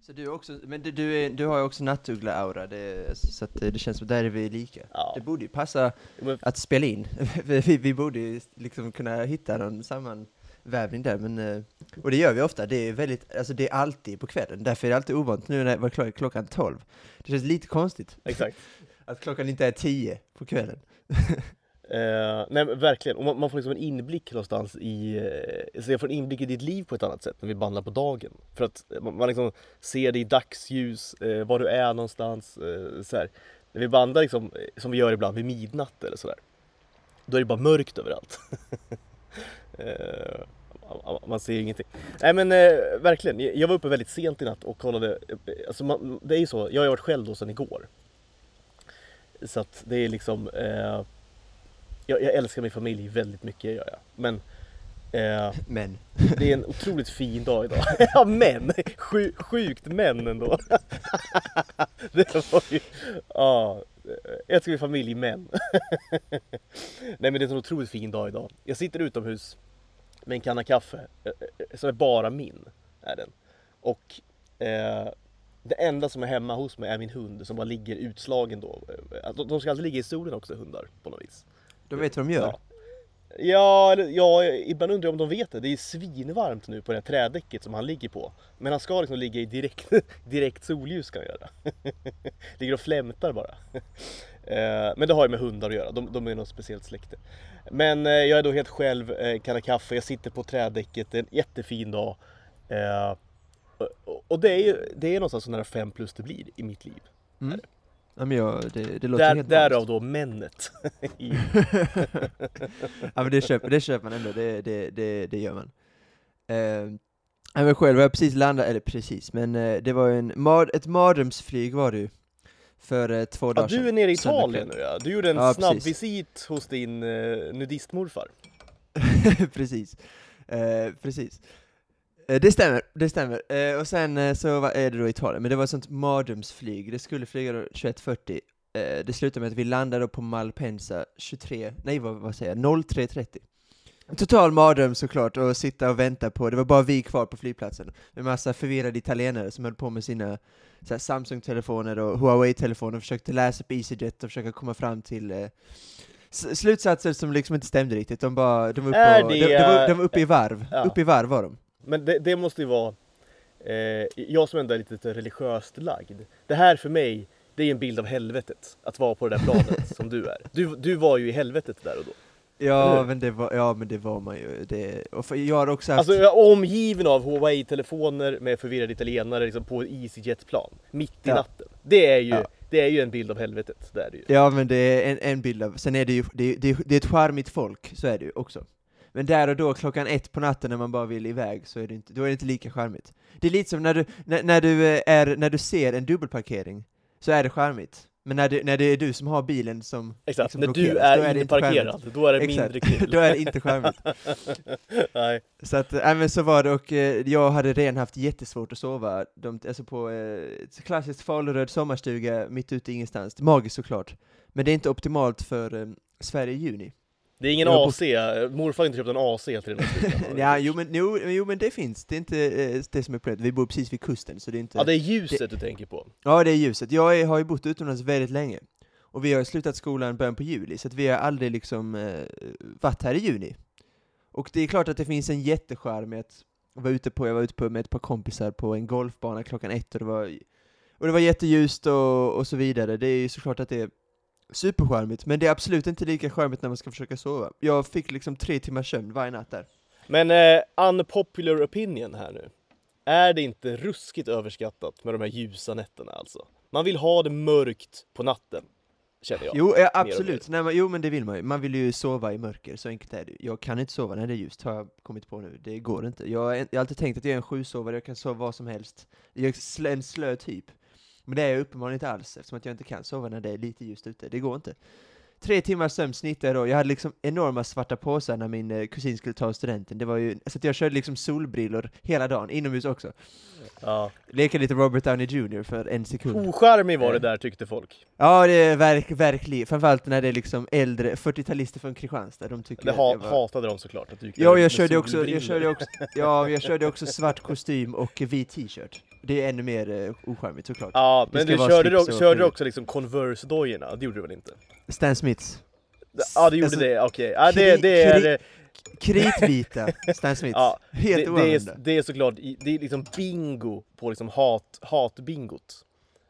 Så du, också, men du, du, är, du har ju också nattuggla-aura, så att det känns som där är vi lika. Ja. Det borde ju passa Men, att spela in. vi, vi- borde ju liksom kunna hitta någon sammanvävning där, men, eh, och det gör vi ofta. Det är väldigt, alltså det är alltid på kvällen, därför är det alltid ovant nu när det var klock- klockan 12. Det känns lite konstigt exakt. att klockan inte är 10 på kvällen. Eh, nej men verkligen, och man, man får liksom en inblick någonstans i, eh, så jag får en inblick i ditt liv på ett annat sätt när vi bandlar på dagen. För att man, man liksom ser det i dagsljus, eh, var du är någonstans. Eh, så här. När vi bandar liksom, eh, som vi gör ibland vid midnatt eller sådär, då är det bara mörkt överallt. eh, man- man ser ingenting. Nej men eh, verkligen, jag var uppe väldigt sent i natt och kollade, eh, alltså man, det är ju så, jag har varit själv då sedan igår. Så att det är liksom eh, jag, jag älskar min familj väldigt mycket, gör jag. Men eh, Men, det är en otroligt fin dag idag. ja, men! Sju, sjukt men ändå. det var ju... Ja, jag älskar min familj, men. Nej men det är en otroligt fin dag idag. Jag sitter utomhus med en kanna kaffe, eh, eh, som är bara min. Är den. Och eh, det enda som är hemma hos mig är min hund som bara ligger utslagen då. Eh, De de ska alltid ligga i solen också, hundar, på något vis. De vet vad de gör. Ja. Ja, ja, ibland undrar jag om de vet det. Det är svinvarmt nu på det här trädäcket som han ligger på. Men han ska liksom ligga i direkt, direkt solljus ska han göra. ligger och flämtar bara. Eh, Men det har ju med hundar att göra, de, de är något speciellt släkte. Men eh, jag är då helt själv, eh, kanna kaffe, jag sitter på trädäcket, det är en jättefin dag. Och- Och det är ju det är någonstans så nära fem plus det blir i mitt liv. Mm. Ja, men jag, det, det låter Där, helt därav då männet. ja men det köper, det köper man ändå, det, det, det, det gör man. Ja, men själv har jag precis landat, eller precis, men eh, det var en, mar, ett mardrömsflyg var det ju. För eh, två Ja, dagar sedan. du är nere i Italien nu ja. Du gjorde en Ja, snabb precis. visit hos din uh, nudistmorfar. precis. Eh, precis. Eh, det stämmer, det stämmer. Eh, och sen eh, så var, är det då Italien, men det var ett sånt mardrömsflyg. Det skulle flyga då 21.40. Eh, det slutade med att vi landade på Malpensa 23, nej vad, vad säger jag, 03.30. En Total mardröm såklart, att sitta och vänta på, det var bara vi kvar på flygplatsen, med massa förvirrade italienare som höll på med sina Samsung-telefoner och Huawei-telefoner och försökte läsa på EasyJet och försöka komma fram till eh, slutsatser som liksom inte stämde riktigt, de bara, de var uppe, Är och, de, de, var, de var uppe i varv, ja. uppe i varv var de. Men det, det måste ju vara, eh, jag som ändå är lite religiöst lagd. Det här för mig, det är en bild av helvetet. Att vara på det där planet som du är. Du, du var ju i helvetet där och då. Ja men det var, ja men det var man ju, det, och för, jag har också haft, Alltså jag är omgiven av Huawei-telefoner med förvirrade italienare liksom på ett EasyJet-plan. Mitt i Ja. natten. Det är ju, Ja. det är ju en bild av helvetet. Det är det ju. ja men det är en, en bild av, sen är det ju, det, det, det är ett charmigt folk, så är det ju också. Men där och då klockan ett på natten när man bara vill iväg, så är det inte, då är det inte lika charmigt. Det är lite som när du, när, när du, eh, är, när du ser en dubbelparkering, så är det charmigt. Men när, du, när det är du som har bilen som Exakt, liksom när du då är det charmigt. inparkerad, då är det Exakt. mindre kul. då är det inte charmigt. Nej. Så att, äh, men så var det, och eh, jag hade redan haft jättesvårt att sova, de, alltså på eh, klassiskt faluröd sommarstuga mitt ute i ingenstans, magiskt såklart. Men det är inte optimalt för eh, Sverige i juni. Det är ingen Jag AC, morfar har inte köpt en AC till den här ja, jo men, jo, jo men det finns, det är inte eh, det som är problemet. Vi bor precis vid kusten, så det är inte... Ja, det är ljuset du tänker på. Ja, det är ljuset. Jag är, har ju bott utomlands väldigt länge. Och vi har slutat skolan början på juli, så vi har aldrig liksom eh, varit här i juni. Och det är klart att det finns en jättecharm med att vara ute på, jag var ute på med ett par kompisar på en golfbana klockan ett och det var, och det var jätteljust och, och så vidare. Det är ju såklart att det är supercharmigt, men det är absolut inte lika charmigt när man ska försöka sova. Jag fick liksom tre timmars sömn varje natt där. Men eh, unpopular opinion här nu. Är det inte ruskigt överskattat med de här ljusa nätterna alltså? Man vill ha det mörkt på natten, känner jag. Jo, ja, absolut. Nej, men, jo, men det vill man ju. Man vill ju sova i mörker, så enkelt är det. Jag kan inte sova när det är ljust, har jag kommit på nu. Det går inte. Jag har, jag har alltid tänkt att jag är en sjusovare, jag kan sova vad som helst. Jag är en slö typ. Men det är jag uppenbarligen inte alls, eftersom att jag inte kan sova när det är lite ljust ute. Det går inte tre timmars sömn snittade jag då. Jag hade liksom enorma svarta påsar när min eh, kusin skulle ta studenten. Det var ju, så att jag körde liksom solbrillor hela dagen, inomhus också. Ja. Lekade lite Robert Downey Jr för en sekund. Ocharmig var det Eh. där tyckte folk. Ja, det är verk, verkligen. Framförallt när det är liksom äldre 40-talister från Kristianstad, de tycker Det att ha, jag var... hatade de såklart. Att du gick Ja, där jag körde, också, jag, körde också, ja, jag körde också svart kostym och vit t-shirt. Det är ännu mer uh, ocharmigt såklart. Ja, men du körde, du, körde du också liksom Converse-dojorna? Det gjorde du väl inte? Stan Smiths. Ja, du gjorde Alltså, det, okej. Ja, det, det är... kri- Kritvita Stan Smiths. Ja, Helt det, det, är, det är såklart, det är liksom bingo på liksom hat, hatbingot.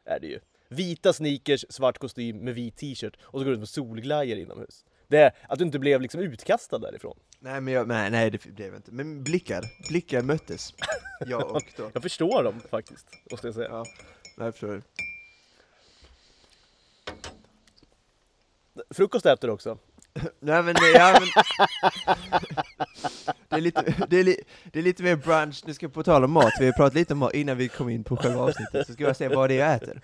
Är det ju. Vita sneakers, svart kostym med vit t-shirt och så går du ut med solglajjor inomhus. Det är att du inte blev liksom utkastad därifrån. Nej, men jag, nej, nej, det blev inte. Men blickar, blickar möttes. Jag och då. Jag förstår dem faktiskt, måste jag säga. Ja, jag förstår Frukost äter du också. Nej men, det- ja, men det, är lite, det, är li, det är lite mer brunch, nu ska jag på tal om mat, vi har pratat lite om mat innan vi kom in på själva avsnittet, så ska jag säga vad det är jag äter.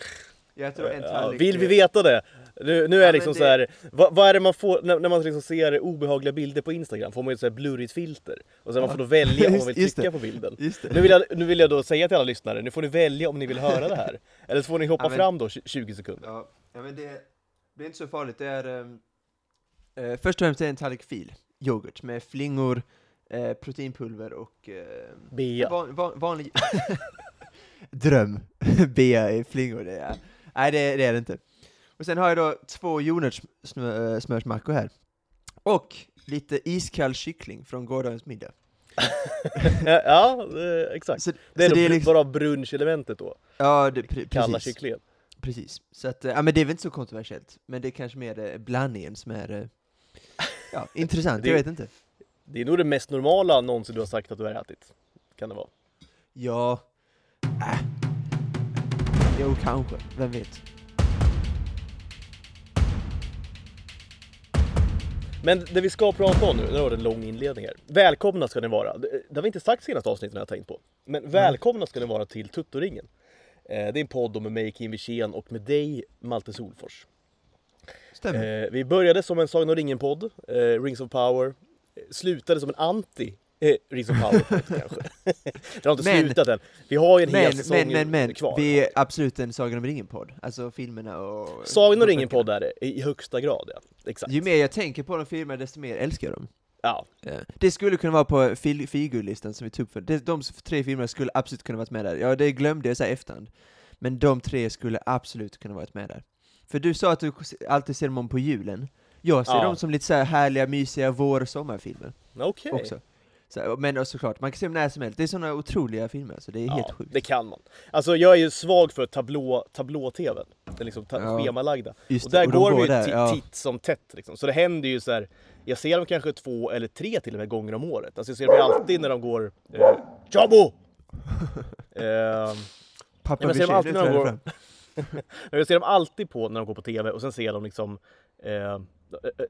Jag äter en Ja, vill vi veta det? Nu, nu är Ja, det liksom men så här, vad, vad är det man får när, när man liksom ser obehagliga bilder på Instagram? Får man ju ett så här blurrigt filter och sen man får då välja om man vill trycka det. på bilden. Det. Nu vill, jag, nu vill jag då säga till alla lyssnare, nu får ni välja om ni vill höra det här. Eller så får ni hoppa Ja, men- fram då 20 sekunder. Ja, ja men det, det är inte så farligt, det är... ehm, eh, först och främst är det en tallrik fil, yoghurt, med flingor, eh, proteinpulver och... Eh, Bea. van, van, vanlig... Dröm! Bea i flingor, det är... Nej, det, det är det inte. Och sen har jag då två jordnötssmörsmackor här. Och lite iskall kyckling från gårdagens middag. Ja, eh, exakt. Så, Det är, så det är liksom, bara brunchelementet då. ja, det, pre, Kalla precis, kycklingen. Precis. Så att, eh, ja men det är väl inte så kontroversiellt, men det är kanske mer eh, blandningen som är eh, ja, intressant, Det- jag vet inte. Det är nog det mest normala någonsin du har sagt att du har ätit. Kan det vara. Ja, äh. Jo, kanske, vem vet. Men det vi ska prata om nu, det var en lång inledning här. Välkomna ska ni vara. Det, det har vi inte sagt senaste avsnittet jag tänkt på. Men välkomna ska ni vara till Tuttoringen. Eh, det är en podd med mig Kim Wirsén och med dig Malte Solfors. Stämmer. Eh, vi började som en Sagan om ringen-podd, eh, Rings of Power. Slutade som en anti Rings of Power-podd kanske. det har inte Men- slutat än. Vi har ju en hel säsong men, men, men, kvar. vi är absolut en Sagan om ringen-podd. Alltså filmerna och... Sagan om ringen-podd är det, i i högsta grad ja. Exakt. Ju mer jag tänker på de filmerna, desto mer älskar jag dem. Ja. Ja. Det skulle kunna vara på fil- figurlistan som vi tog upp för. De tre filmerna skulle absolut kunna varit med där. Ja, det glömde jag säga efterhand. Men de tre skulle absolut kunna varit med där. För du sa att du alltid ser dem om på julen. Jag ser Ja. dem som lite så här härliga, mysiga vår och sommarfilmer Okej. också. Så, men och såklart, man kan se dem när som helst. Det är sådana otroliga filmer, så det är helt Ja, sjukt. det kan man. Alltså jag är ju svag för tablå, tablå-tvn. Den liksom ta- Ja. schemalagda. Just Och där de går de ju där, ja. titt som tätt liksom. Så det händer ju så här. Jag ser dem kanske två eller tre till och med gånger om året. Alltså jag ser dem alltid när de går eh, Tjabo! eh, Pappa Ja, men ser de Boucher, alltid när de jag går- jag ser dem alltid på när de går på TV och sen ser jag dem liksom eh, eh,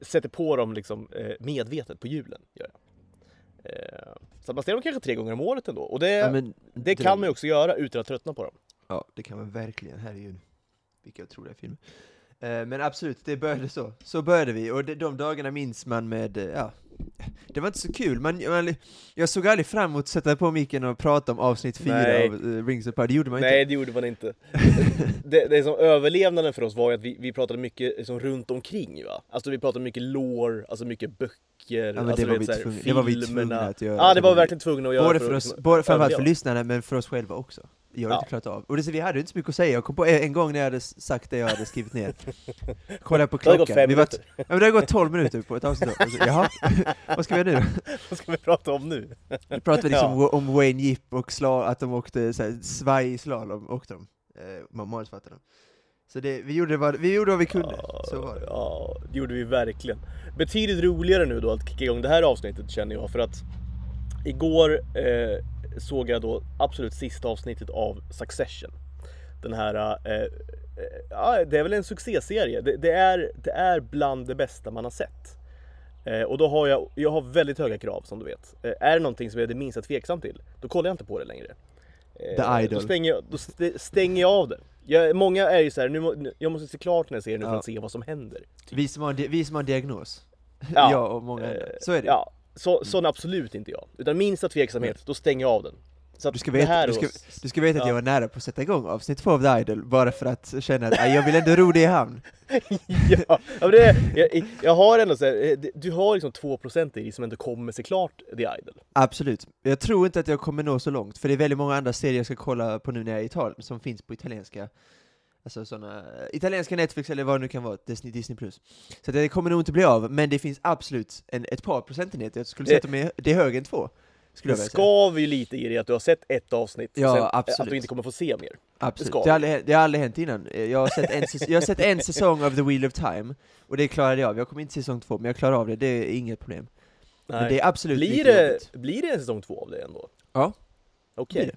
Sätter på dem liksom eh, medvetet på julen. Gör jag. Eh, så man ser dem kanske tre gånger om året ändå. Och det, Ja, men det kan man ju också göra utan att tröttna på dem. Ja, det kan man verkligen, herregud. Vilka otroliga filmer. Eh, men absolut, det började så. Så började vi, och de dagarna minns man med, eh, ja, det var inte så kul. Man, man, jag såg aldrig fram emot att sätta på micken och prata om avsnitt fyra Nej. av uh, Rings of Power, det gjorde man Nej, inte. det gjorde man inte. det, det som överlevnaden för oss var ju att vi, vi pratade mycket liksom, runt omkring va? Alltså vi pratade mycket lore, alltså mycket böcker, Ja, men alltså, det, var vet, vi så här, tvungna, det var vi tvungna att göra. Ja, det var vi verkligen tvungna att göra. Både för oss, både, framförallt för lyssnarna, men för oss själva också. Jag har Ja. inte klarat av. Och det, så vi hade inte så mycket att säga, jag kom på en gång när jag hade sagt det jag hade skrivit ner. Kollade på Det hade klockan. gått vi var, minuter. ja, men det har gått 12 minuter på ett avsnitt. Så, Jaha, vad ska vi göra nu? Vad ska vi prata om nu? Vi pratade liksom Ja. om Wayne Jipp och sla, att de åkte så här, svaj i slalom, åkte de. Eh, man manusfattade dem. Så det, vi, gjorde vad, vi gjorde vad vi kunde, så var det. Ja, det gjorde vi verkligen. Betydligt roligare nu då att kicka igång det här avsnittet känner jag för att igår eh, såg jag då absolut sista avsnittet av Succession. Den här, eh, eh, ja det är väl en succéserie. Det, det, är, det är bland det bästa man har sett. Eh, och då har jag, jag har väldigt höga krav som du vet. Eh, är det någonting som jag är det minsta tveksam till, då kollar jag inte på det längre. Eh, The Idol. Då stänger jag, då st- stänger jag av det. Jag, många är ju såhär, nu, må- nu- jag måste se klart den här serien nu för Ja. att se vad som händer. Vi som har, di- vi som har diagnos. Ja. jag och många andra. Eh, Så är det. Ja, så, sån absolut inte jag. Utan minsta tveksamhet, då stänger jag av den. Så att Du ska veta- du ska- Du ska veta att Ja. jag var nära på att sätta igång avsnitt två av The Idol, bara för att känna att "Aj, jag vill ändå ro det i hamn. ja, men det, jag, jag har ändå så här, eh, du har liksom 2% i dig som ändå kommer se klart The Idol. Absolut. Jag tror inte att jag kommer nå så långt, för det är väldigt många andra serier jag ska kolla på nu när jag är i Italien, som finns på italienska. Alltså såna, italienska Netflix eller vad det nu kan vara, Disney, Disney+. Så det kommer nog inte bli av, men det finns absolut en, ett par procentenheter, jag skulle säga att de är, det är högre än två. Skulle Det skaver ju lite i dig att du har sett ett avsnitt, Ja, sen, eh, att absolut. du inte kommer få se mer. Absolut. ska Det, har aldrig, det har aldrig hänt innan. Eh, Jag har, sett en, jag har sett en säsong av The Wheel of Time, och det klarade jag av. Jag kommer inte till säsong två, men jag klarar av det, det är inget problem. Men Nej. det är absolut Blir det, jobbigt. blir det en säsong två av det ändå? Ja. Okej. Det.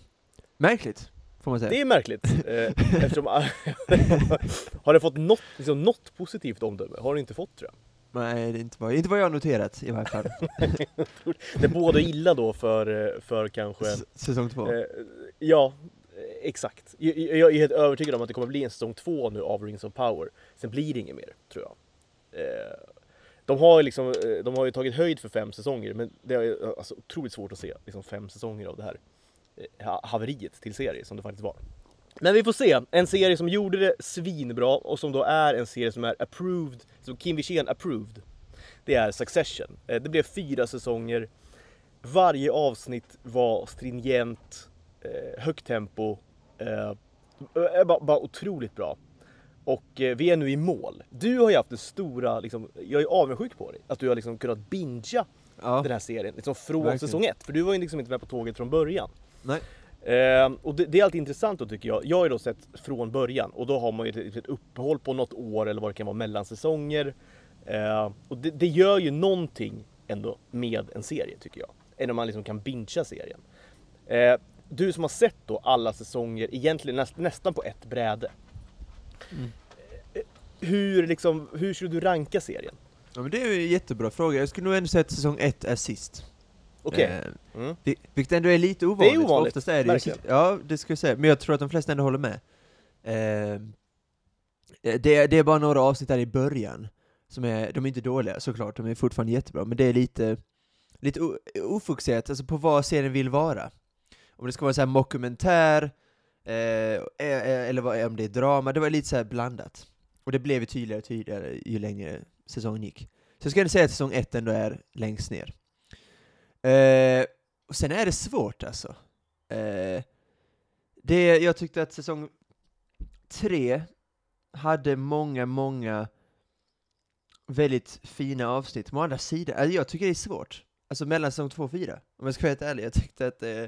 Märkligt. Det är märkligt, eh, eftersom... har det fått något, liksom, något positivt omdöme? Har det inte fått tror jag. Nej, det är inte vad, inte vad jag har noterat i varje fall. Det båda illa då för, för kanske... S- säsong två. Eh, ja, exakt. Jag, jag är helt övertygad om att det kommer bli en säsong två nu av Rings of Power. Sen blir det inget mer, tror jag. Eh, de har, liksom, eh, de har ju tagit höjd för fem säsonger, men det är alltså, otroligt svårt att se liksom, fem säsonger av det här eh, ha- haveriet till serie som det faktiskt var. Men vi får se. En serie som gjorde det svinbra och som då är en serie som är approved, som Kim Wirsén approved. Det är Succession. Eh, Det blev fyra säsonger. Varje avsnitt var stringent, eh, högt tempo, eh, bara, bara otroligt bra. Och vi är nu i mål. Du har ju haft det stora, liksom, jag är avundsjuk på dig, att du har liksom kunnat bingea ja. den här serien liksom från Verkligen. säsong ett. För du var ju liksom inte med på tåget från början. Nej. Eh, och det, det är alltid intressant då tycker jag. Jag har ju då sett från början och då har man ju ett, ett uppehåll på något år eller vad det kan vara mellan säsonger. Eh, och det, det gör ju någonting ändå med en serie tycker jag. Än om man liksom kan bingea serien. Eh, du som har sett då alla säsonger egentligen näst, nästan på ett bräde. Mm. Eh, Hur, liksom, hur skulle du ranka serien? ja, men det är en jättebra fråga. Jag skulle nog ändå säga att säsong ett är sist. Okej. Eh, Mm. vil- vilket ändå är lite ovanligt. för ovanligt, Oftast är det ju verkligen. sist. Ja, det ska jag säga. Men jag tror att de flesta ändå håller med. Eh, det, det är bara några avsnitt där i början. Som är, de är inte dåliga såklart, de är fortfarande jättebra, men det är lite, lite ofokuserat alltså på vad serien vill vara. Om det ska vara så här mockumentär, eh, eh, eller vad, om det är drama, det var lite så här blandat. Och det blev ju tydligare och tydligare ju längre säsongen gick. Så jag skulle säga att säsong ett ändå är längst ner. Eh, och sen är det svårt alltså. Eh, det, jag tyckte att säsong tre hade många, många väldigt fina avsnitt. Å andra sidan, alltså jag tycker det är svårt. Alltså mellan säsong två och fyra, om jag ska vara helt ärlig. Jag tyckte att eh,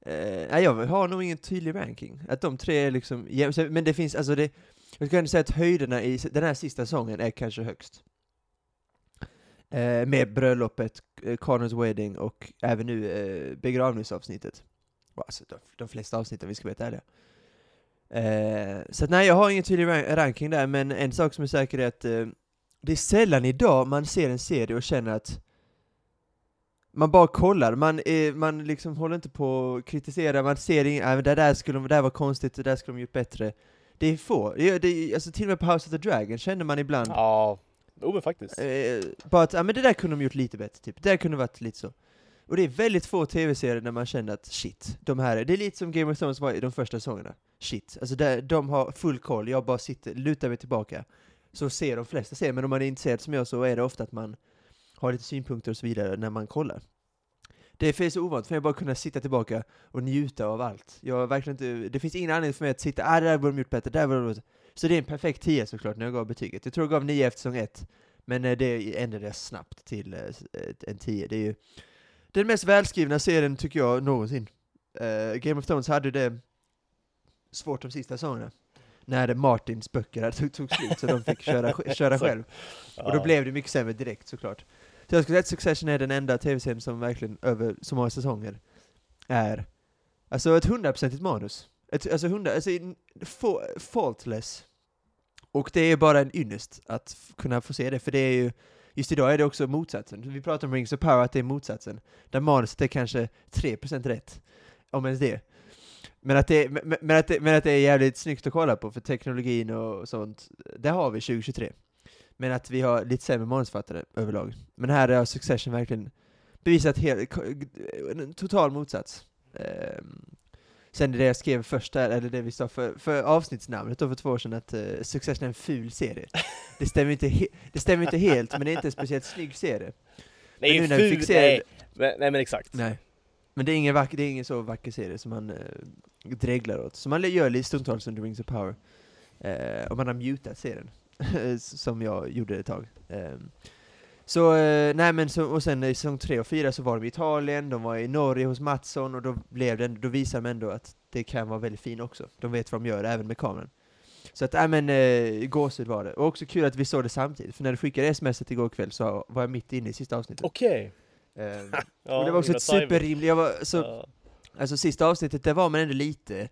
Eh, nej, jag har nog ingen tydlig ranking. Att de tre är liksom jäm- Men det finns, alltså det, jag skulle ändå säga att höjderna i den här sista säsongen är kanske högst. Eh, med bröllopet, eh, Connors wedding och även nu eh, begravningsavsnittet. Alltså, de, de flesta avsnitten, om vi ska vara helt ärliga. Eh, så att, nej, jag har ingen tydlig rank ranking där, men en sak som är säker är att eh, det är sällan idag man ser en serie och känner att man bara kollar, man, är, man liksom håller inte på att kritisera, man ser inget, äh, det där skulle det där var konstigt, det där skulle de gjort bättre. Det är få, det, det, alltså till och med på House of the Dragon känner man ibland Ja, jo men faktiskt. eh, bara att, ja men det där kunde de gjort lite bättre, typ. Det där kunde varit lite så. Och det är väldigt få tv-serier när man känner att shit, de här, det är lite som Game of Thrones var i de första säsongerna. Shit, alltså där, de har full koll, jag bara sitter, lutar mig tillbaka. Så ser de flesta serier, men om man är intresserad som jag så är det ofta att man har lite synpunkter och så vidare när man kollar. Det är för så ovant för mig att bara kunna sitta tillbaka och njuta av allt. Jag har verkligen inte, det finns ingen anledning för mig att sitta, ah det där borde de gjort bättre, det där borde de gjort så det är en perfekt 10 såklart när jag gav betyget. Jag tror jag gav 9 efter säsong 1, men eh, det ändrade jag snabbt till eh, en 10. Det är ju den mest välskrivna serien tycker jag någonsin. Eh, Game of Thrones hade det svårt de sista säsongerna. När Martins böcker hade tog, slut så de fick köra, köra själv. Och då blev det mycket sämre direkt såklart. Så jag skulle säga att Succession är den enda tv-serien som verkligen över så många säsonger är alltså ett hundraprocentigt manus. Ett, alltså hundra, alltså in- fa- faultless. Och det är bara en ynnest att kunna få se det, för det är ju Just idag är det också motsatsen. Vi pratar om Rings of Power, att det är motsatsen. Där manuset är kanske 3% rätt. Om ens det. Men att, det, men, men, att det, men att det är jävligt snyggt att kolla på, för teknologin och sånt, det har vi 2023. Men att vi har lite sämre manusförfattare överlag. Men här har Succession verkligen bevisat helt, en total motsats. Ehm, Sen det jag skrev först där, eller det vi sa för, för avsnittsnamnet då för två år sedan, att uh, Succession är en ful serie. Det stämmer inte, he, det stämmer inte helt, men det är inte en speciellt snygg serie. Nej, men ful, nej. Men, nej men exakt. Nej. Men det är ingen, vacker, det är ingen så vacker serie som man uh, dreglar åt, som man gör lite stundtals under Rings of Power. Uh, och man har mutat serien, som jag gjorde ett tag. Um, så, uh, nej men så, och sen i säsong 3 och 4 så var de i Italien, de var i Norge hos Mattsson, och då, blev det, då visade de ändå att det kan vara väldigt fint också. De vet vad de gör, även med kameran. Så att, nej men, uh, gåshud var det. Och också kul att vi såg det samtidigt, för när du skickade smset igår kväll så var jag mitt inne i sista avsnittet. Okej! Okay. Uh, ja, och det var också ett superrimligt, jag var så, ja. alltså sista avsnittet, där var man ändå lite,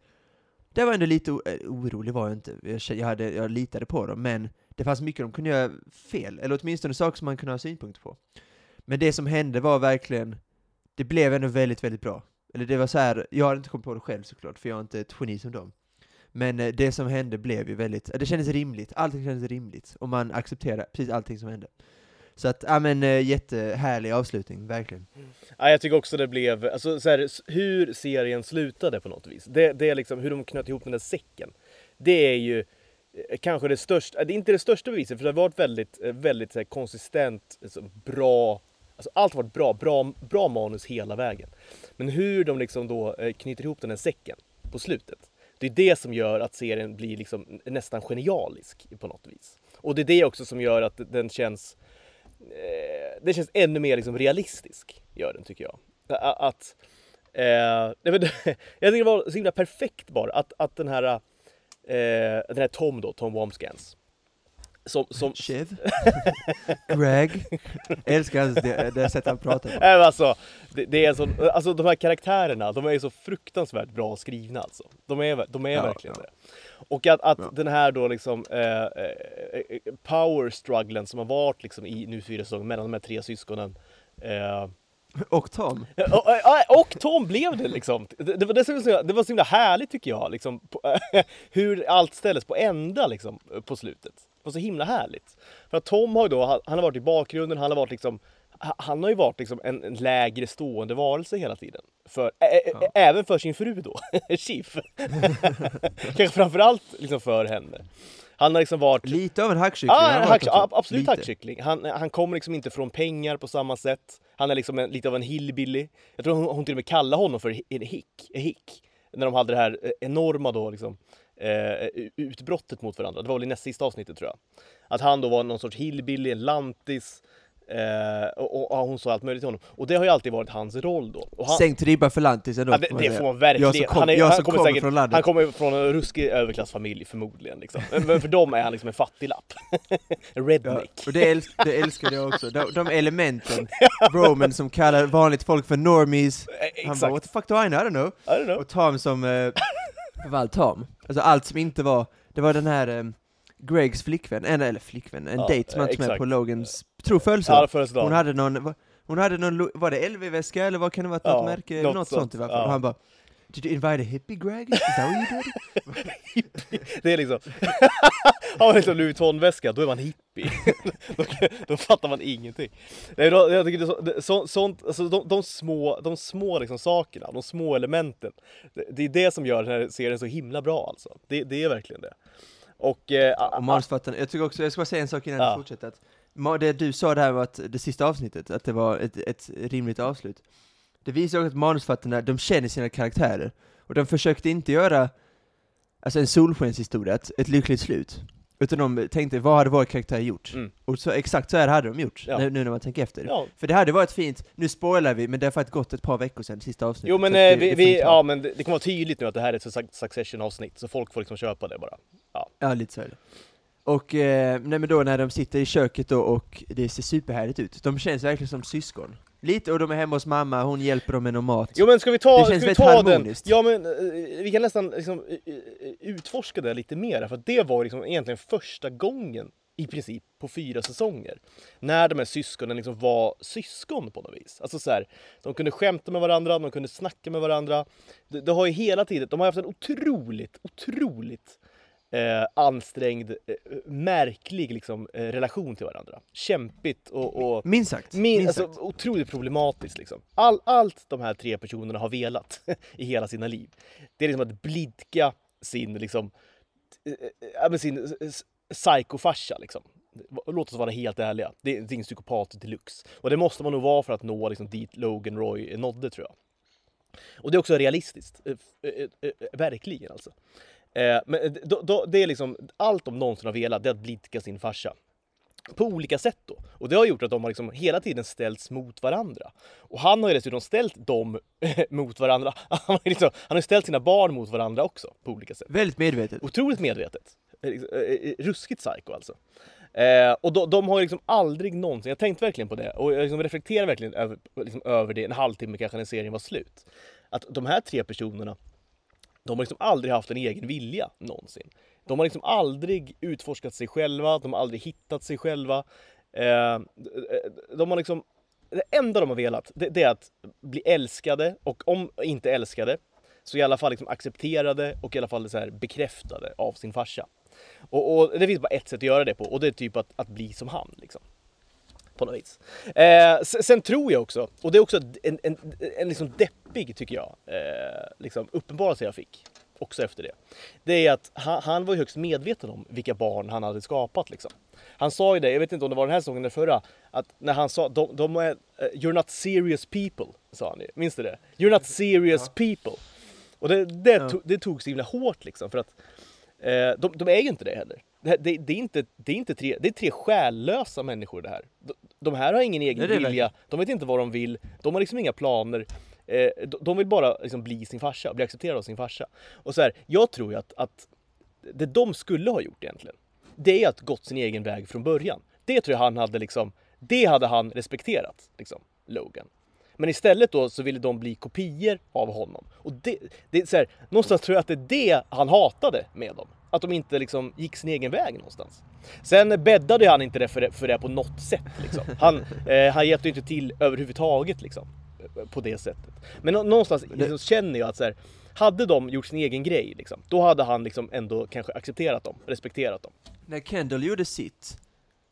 det var ändå lite eh, orolig var jag inte, jag, jag, hade, jag litade på dem, men det fanns mycket de kunde göra fel, eller åtminstone saker som man kunde ha synpunkter på. Men det som hände var verkligen, det blev ändå väldigt, väldigt bra. Eller det var så här, jag har inte kommit på det själv såklart, för jag är inte ett geni som dem. Men eh, det som hände blev ju väldigt, eh, det kändes rimligt, allting kändes rimligt, och man accepterade precis allting som hände. Så att, ja men eh, jättehärlig avslutning, verkligen. Mm. Ja, jag tycker också det blev, alltså så här, hur serien slutade på något vis. Det, det är liksom hur de knöt ihop den där säcken. Det är ju eh, kanske det största, det är inte det största beviset för det har varit väldigt, eh, väldigt så här, konsistent, alltså, bra, alltså allt har varit bra, bra, bra manus hela vägen. Men hur de liksom då knyter ihop den här säcken på slutet. Det är det som gör att serien blir liksom nästan genialisk på något vis. Och det är det också som gör att den känns eh, det känns ännu mer liksom realistisk, gör den tycker jag. Att, eh, jag tycker det var så himla perfekt bara att, att den här, eh, den här Tom då, Tom Womskans, som, som... Chev? Greg? Älskar det, det sättet han pratar på. Nej, alltså, det, det, är så, alltså de här karaktärerna, de är så fruktansvärt bra skrivna alltså. De är, de är ja, verkligen ja. det. Och att, att ja. den här då liksom eh, eh, power strugglen som har varit liksom i nu fyra säsonger mellan de här tre syskonen eh, och Tom. Och, och, Tom blev det liksom. Det, det, var, det, var, det var så himla härligt tycker jag, liksom, på, hur allt ställdes på ända liksom, på slutet. Det var så himla härligt. För att Tom har ju då, han, han har varit i bakgrunden, han har varit liksom han har ju varit liksom en, en lägre stående varelse hela tiden. För, ä, ja. Även för sin fru då, Chief. Kanske framförallt liksom för henne. Han har liksom varit... Lite av en hackkyckling. Ja, hack, absolut hackkyckling. Han, han kommer liksom inte från pengar på samma sätt. Han är liksom en, lite av en hillbilly. Jag tror hon, hon till och med kallar honom för en hick, en hick. När de hade det här eh, enorma då liksom, eh, utbrottet mot varandra. Det var väl i näst sista avsnittet tror jag. Att han då var någon sorts hillbilly, en lantis Eh, och, och, hon sa allt möjligt till honom. Och det har ju alltid varit hans roll då. Och han, Sänkt ribba för lantis ändå. Ja, det, det får man verkligen. Jag kom, han, är, han kommer, säkert, från landet. Han kommer från en ruskig överklassfamilj förmodligen. Liksom. Men för dem är han liksom en fattiglapp. Redneck. Ja, och det, älsk, det älskade jag också. De, de elementen. Roman som kallar vanligt folk för normies. Eh, han bara what the fuck do I know? I don't know. I don't know. Och Tom som, eh, framförallt Tom. Alltså allt som inte var, det var den här eh, Gregs flickvän, en, eller flickvän, en ja, dejt som han tog med på Logans, tror födelsedag. Ja, hon hade någon, hon hade någon, var det LV-väska eller vad kan det vara, ja, något märke, något, något sånt, i alla fall. Och han bara Did you invite a hippie Greg? Is that what you did? det är liksom, har man liksom Louis Vuitton-väska, då är man hippie. då, då, fattar man ingenting. Nej, då, jag tycker det så, sånt, alltså de, de små, de små liksom sakerna, de små elementen. Det, det, är det som gör den här serien så himla bra alltså. Det, det är verkligen det. Och, eh, och manusförfattaren, jag tycker också, jag ska bara säga en sak innan ja. du fortsätter. Att, det du sa där var att det sista avsnittet, att det var ett, ett rimligt avslut. Det visar också att manusförfattarna, de känner sina karaktärer. Och de försökte inte göra alltså en solskenshistoria, ett, ett lyckligt slut. Utan de tänkte, vad hade vår karaktär gjort? Mm. Och så, exakt så här hade de gjort, ja. nu, nu, när man tänker efter. Ja. För det hade varit fint, nu spoilar vi, men det har faktiskt gått ett par veckor sedan sista avsnittet. Jo men, eh, det, vi, det vi ja, men det, det kan vara tydligt nu att det här är ett succession-avsnitt, så folk får liksom köpa det bara. Ja, ja lite så är det. Och, eh, nej men då när de sitter i köket då och det ser superhärligt ut, de känns verkligen som syskon. Lite, och de är hemma hos mamma, hon hjälper dem med någon mat. Jo men ska vi ta, ska vi ta den? Ja men eh, vi kan nästan liksom, utforska det lite mer, för det var liksom egentligen första gången i princip på fyra säsonger. När de här syskonen liksom var syskon på något vis. Alltså så här, de kunde skämta med varandra, de kunde snacka med varandra. Det, det har ju hela tiden, de har haft en otroligt, otroligt eh, ansträngd, eh, märklig liksom, eh, relation till varandra. Kämpigt och, och Minst sagt. min, minst alltså, sagt. otroligt problematiskt. Liksom. All, allt de här tre personerna har velat i hela sina liv. Det är liksom att blidka sin, liksom, men sin psykofarsa. Liksom. Låt oss vara helt ärliga. Det är det är en psykopat deluxe. Och det måste man nog vara för att nå liksom, dit Logan Roy nådde tror jag. Och det är också realistiskt. Eh, Verkligen alltså. Eh, Men eh, då, då, det är liksom allt de någonsin har velat, det är att blidka sin farsa. På olika sätt då. Och det har gjort att de har liksom hela tiden ställts mot varandra. Och han har ju dessutom ställt dem mot varandra. Han har, liksom, han har ställt sina barn mot varandra också på olika sätt. Väldigt medvetet. Otroligt medvetet. Eh, eh, eh, Ruskigt psycho alltså. Eh, och de, de har liksom aldrig någonsin, jag tänkte verkligen på det och jag liksom reflekterar verkligen över, liksom över det en halvtimme kanske när serien var slut. Att de här tre personerna, de har liksom aldrig haft en egen vilja någonsin. De har liksom aldrig utforskat sig själva, de har aldrig hittat sig själva. Eh, de har liksom, det enda de har velat, det, det är att bli älskade och om inte älskade så i alla fall liksom accepterade och i alla fall så här bekräftade av sin farsa. Och, och det finns bara ett sätt att göra det på och det är typ att, att bli som han. Liksom. På något vis. Eh, sen, tror jag också, och det är också en, en, en liksom deppig tycker jag, eh, liksom uppenbarelse jag fick också efter det. Det är att han, han var ju högst medveten om vilka barn han hade skapat liksom. Han sa ju det, jag vet inte om det var den här säsongen eller förra, att när han sa de, de är, eh, You're not serious people, sa han ju. Minns du det? You're not serious people. Och det, det, Ja. tog, det tog så himla hårt liksom för att de, de är ju inte det heller. Det, det, det, är inte, det, är inte tre, det är tre själlösa människor det här. De, de här har ingen egen Nej, vilja, de vet inte vad de vill, de har liksom inga planer. Eh, de, de vill bara liksom bli sin farsa, bli accepterade av sin farsa. Och så här, jag tror ju att, att det de skulle ha gjort egentligen, det är att gått sin egen väg från början. Det tror jag han hade liksom, det hade han respekterat, liksom, Logan. Men istället då så ville de bli kopior av honom. Och det, det är så här, någonstans tror jag att det är det han hatade med dem. Att de inte liksom gick sin egen väg någonstans. Sen bäddade han inte det för, det, för det på något sätt. Liksom. Han, eh, han hjälpte inte till överhuvudtaget liksom, på det sättet. Men nå- någonstans liksom, känner jag att så här, hade de gjort sin egen grej, liksom, då hade han liksom ändå kanske accepterat dem, respekterat dem. När Kendall gjorde sitt,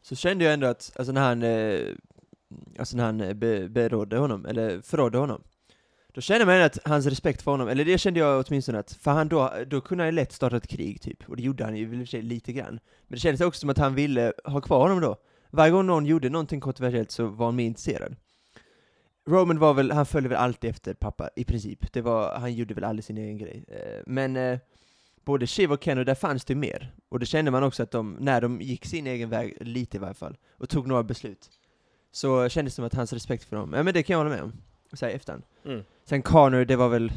så kände jag ändå att, alltså när han, eh, Eh, alltså när han eh, be, berådde honom, eller förrådde honom, då kände man ändå att hans respekt för honom, eller det kände jag åtminstone att, för han då, då kunde han ju lätt starta ett krig typ, och det gjorde han ju i och för sig lite grann. Men det kändes också som att han ville ha kvar honom då. Varje gång någon gjorde någonting kontroversiellt så var han mer intresserad. Roman var väl, han följde väl alltid efter pappa, i princip. Det var, han gjorde väl aldrig sin egen grej. Eh, men eh, både Shiv och Kenno, där fanns det mer. Och det kände man också att de, när de gick sin egen väg, lite i varje fall, och tog några beslut, så kändes det som att hans respekt för dem, ja men det kan jag hålla med om, så här i efterhand. Mm. Sen Connor, det var väl,